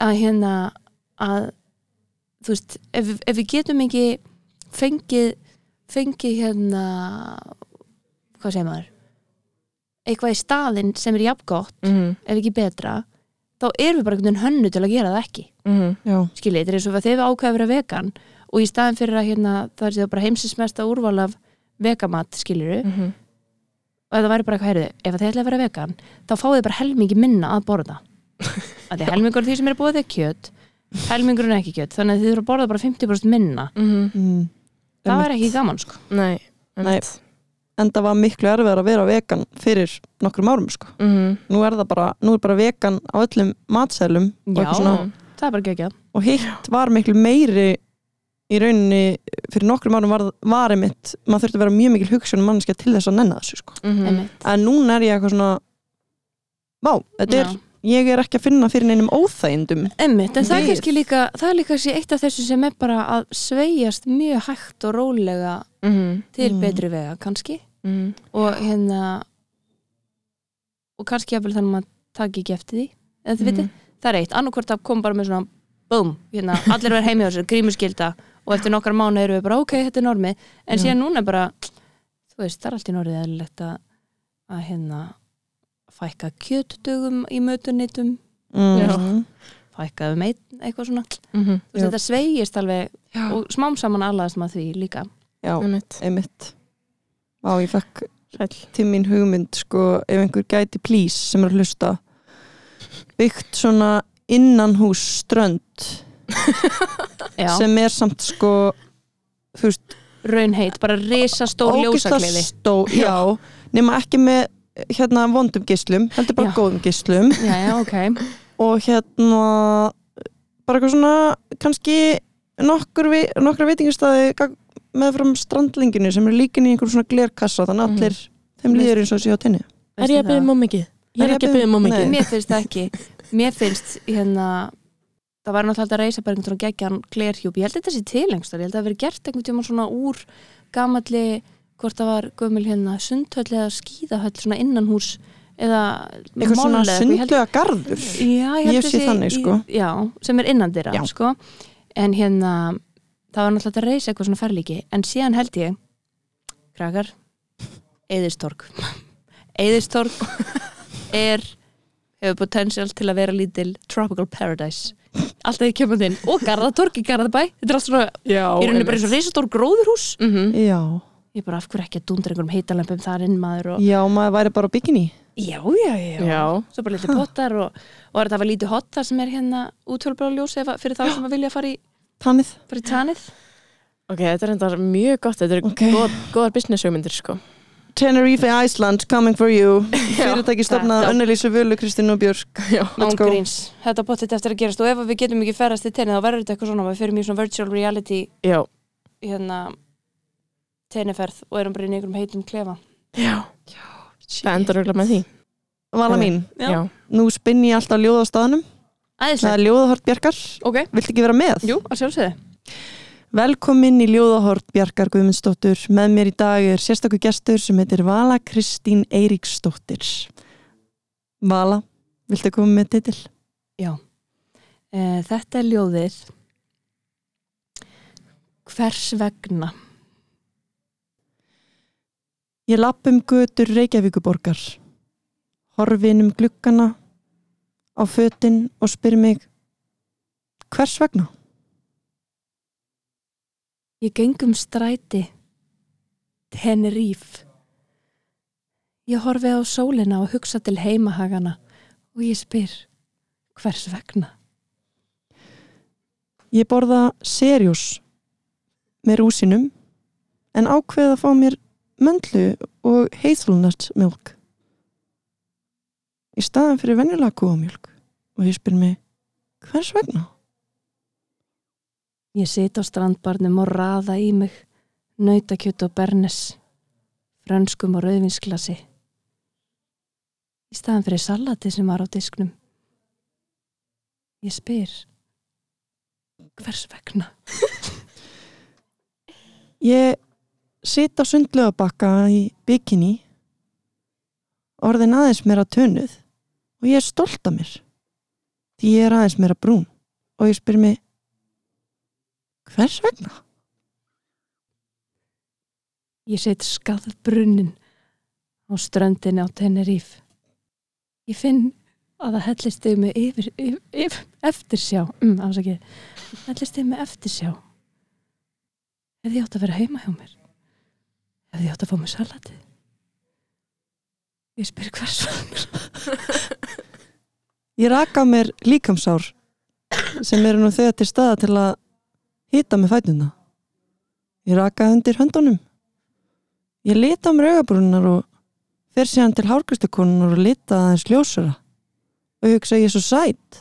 að hérna að þú veist, ef, ef við getum ekki fengið fengið hérna hvað segir maður eitthvað í staðinn sem er jafngott Mhm. ef ekki betra þá erum við bara einhvern veginn hönnu til að gera það ekki Mhm. já, skiljið, þetta er eins og þegar við ákveða að vera vegan og í staðin fyrir að hérna, það er sér bara heimsinsmesta úrval af vegamat, skiljuru Mhm. og ef það væri bara eitthvað heyrðu, ef þið ætla að vera vegan þá fáið þið bara helmingi minna að borða að því helmingur af því sem er búið er kjöt helmingurinn er ekki kjöt þannig að þið þurfa að borða bara 50% minna Mhm. mm. það væri ekki gaman sko Nei. En það var miklu erfiðar að vera vegan fyrir nokkrum árum sko. Mhm. nú er það bara, nú er bara vegan á öllum matsælum og, Já. svona, það er bara ekki og hitt var miklu meiri í rauninni fyrir nokkrum árum var, var einmitt maður þurfti að vera mjög mikil hugsun mannskja til þess að nenna þessu sko. Mhm. en núna er ég eitthvað svona vá, þetta er, Já. ég er ekki að finna fyrir neinum óþægindum Einmitt, en það er kannski líka það er líka eitt af þessu sem er bara að sveigjast mjög hægt og rólega Mhm. til Mm. betri vega kannski Mhm. og hérna og kannski jafnvel þannig að maður taki ekki eftir því eða þið Mhm. viti, það er eitt, annarkvort að koma bara með svona búm, hérna, allir verður heimi á sér grímuskylda og eftir nokkar mánu eru við bara ok, þetta er normið, en Já. síðan núna bara þú veist, það er allt í normið eðlilegt að, að hérna fækka kjötdögum í mötunitum mm. fækka um einn, eitthvað svona Mhm. Þú veist, þetta sveigist alveg Já. og smám saman allaðast maður því líka já, Einmitt. Vá, ég fekk til mín hugmynd sko, ef einhver gæti please sem er að hlusta. Byggt svona innanhús strönd sem er samt sko þú veist, raunheit, bara risastór ljósakliði stó, já, nema ekki með hérna vondum gislum, heldur bara Já. góðum gislum Já, já, ok. Og hérna bara eitthvað svona kannski nokkur, nokkur veitingastæði með fram strandlinginu sem er líkin í einhver svona glerkassa þannig að Mhm. allir þeim líður eins og sé á tinni Er ég að það? mjög mikið? Ég Er ekki að byggja mjög mikið. Mér finnst það ekki Mér finnst hérna það var náttúrulega að reysa bara einhvern svona geggjan glerhjúp ég held þetta sé tilengstar, ég held að það verið gert einhvern tíma svona úr gamalli hvort það var gömul hérna sundhöll eða skíðahöll svona innanhús eða eitthvað svona moll eða eitthvað. Held- sundlega garður Já, ég, held Ég að sé þannig, í- sko. Já, sem er innan Já. sko. en hérna það var náttúrulega að reysa eitthvað svona ferlíki en síðan held ég krakkar, Eðistorg Eðistorg er hefur potential til að vera lítil tropical paradise. Alltaf því kemur þinn. Og Garðatorg í Garðabæ. Þetta er allt svona, Já, í rauninni bara eins og reisastór gróðurhús. Mhm. já, ég bara af hverju ekki að dundra einhverjum heitalempum þar inn maður og já, maður væri bara á bikini. Já, já, já, Já. svo bara litli pottar og, og er þetta að vera lítið hot þar sem er hérna útvölbráð ljós ef, fyrir þá sem að vilja fara í, tannið fara í tanið Ok, þetta er enda mjög gott, þetta er Ok. góð, góðar business hugmyndir sko. Tenerife Iceland coming for you fyrirtæki stofnað Önnelísu Völu, Kristín og Björk Já. Ángríns, þetta bóttið eftir að gerast og ef við getum ekki ferðast í tenið þá verður þetta eitthvað svona við fyrir mjög svona virtual reality Já. hérna teniferð og erum bara í einhverjum heitum klefa Já. Það endar auðvitað með því. Vala mín, Já. nú spinn ég alltaf ljóð staðnum það æðislega, er ljóðahort Bjarkar, ok, vilt ekki vera með? jú, að sjálfsögðu. Velkomin í ljóðahort Bjarkar Guðmundsdóttur. Með mér í dag er sérstakur gestur sem heitir Vala Kristín Eiríksdóttir. Vala, viltu koma með titil? Já, e, þetta er ljóðið Hvers vegna? Ég lapp um götur Reykjavíkuborgar horfin um gluggana á fötin og spyr mig hvers vegna? Ég geng um stræti Teneríf Ég horfi á sólina og hugsa til heimahagana og ég spyr, hvers vegna? Ég borða serjós með rúsinum en ákveð að fá mér möndlu og hazelnut milk í staðan fyrir venjulega kúamjölk og ég spyr mig hvers vegna? Ég sit á strandbarnum og raða í mig nautakjöt og bernes, frönskum og rauðvinsklasi. Í staðan fyrir salati sem var á disknum. Ég spyr, hvers vegna? Ég sit á sundlögabakka í bikini orðin aðeins meira tönuð og ég er stolt af mér því ég er aðeins meira brún og ég spyr mig hvers vegna? Ég set skað brunnin á ströndinni á Teneríf. Ég finn að það hellist þig með yfir, yfir, yfir, eftirsjá. Mm, afsakið. Hellist þig með eftirsjá. Hefði ég átt að vera heima hjá mér? Hefði ég átt að fá mér salatið? Ég spyr hvers vegna. Ég raka mér líkamsár sem eru nú þegar til staða til að hýta með fætuna. Ég raka undir höndunum. Ég lita á mér augabrúnar og fer síðan til hárgristakonunar og lita aðeins ljósara og hugsa ég er svo sætt.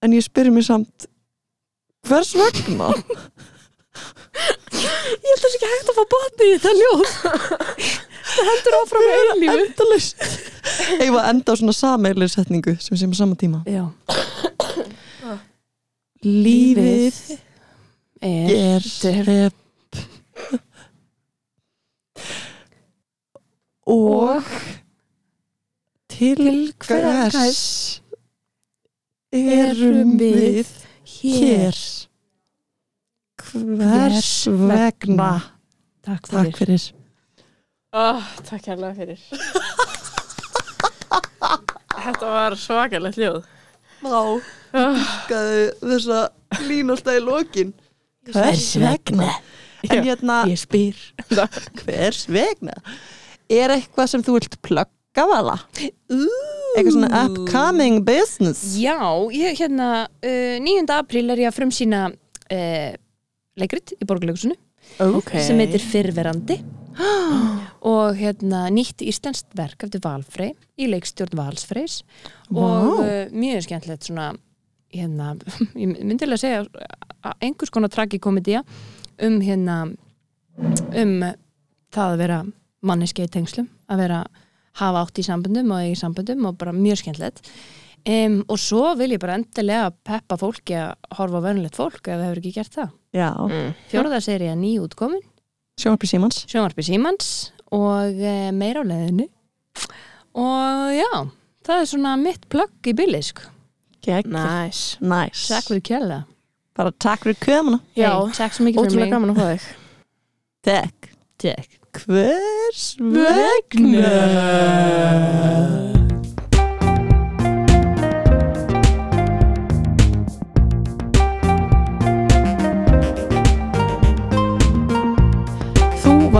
En ég spyrir mér samt hvers vegna? Ég held að það sé ekki hægt að fá botni í þetta ljóð. Það hendur áfram með eilífu. Endalaust. Ég var enda á svona sameilir setningu sem sem á sama tíma. Já. Lífið Er, hrepp og til hvers erum við hér hvers vegna Takk fyrir. Oh, takk hérlega fyrir. Þetta var svakalegt ljóð. Ná, skaðu þessa línasta í lokin. Hvers vegna? En hérna Ég spyr. Hvers vegna? Er eitthvað sem þú vilt plugga vala? Eitthvað svona upcoming business? Já, ég hérna uh, 9. apríl er ég að frumsýna uh, leikrit í borgarleikusinu Ok. sem heitir Fyrverandi og hérna nýtt íslenskt verk eftir Valfrey í leikstjórn Valsfreys. Og Vá. uh, mjög skemmtilegt svona hérna, ég myndilega segja að einhvers konar tragikomedía um hérna um það að vera manneski í tengslum, að vera hafa átt í sambundum og í sambundum og bara mjög skemmtilegt. Um, og svo vil ég bara endilega peppa fólki að horfa á verðanlegt fólk ef það hefur ekki gert það. Já, mm. Fjórða seri að nýjútkomin sjónarpi Símans sjónvarpi Símans og e, meira á leiðinu og já, það er svona mitt plugg í billi sko. Nice. Nice. Takk fyrir kjærlega bara takk fyrir kömuna. Já, hey, Takk svo mikið fyrir ótrúlega mig. gaman að fá þig. Takk Takk hvers vegna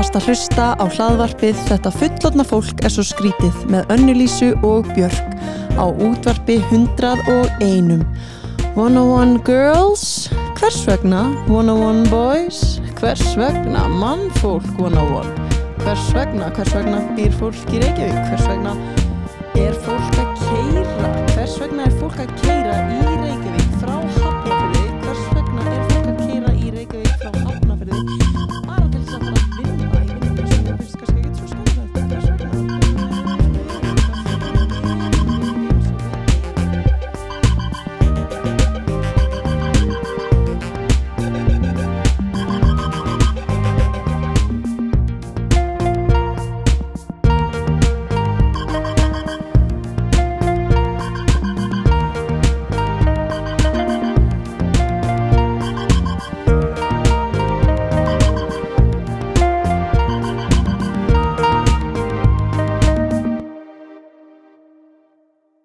varst að hlusta á hlaðvarpið Þetta fullotna fólk er svo skrítið með Önnulísu og Björk á útvarpi 101 101 Girls Hvers vegna? 101 Boys Hvers vegna? Mannfólk 101 Hvers vegna, hvers vegna býr fólk í Reykjavík? Hvers vegna er fólk að keira Hvers vegna er fólk að keira í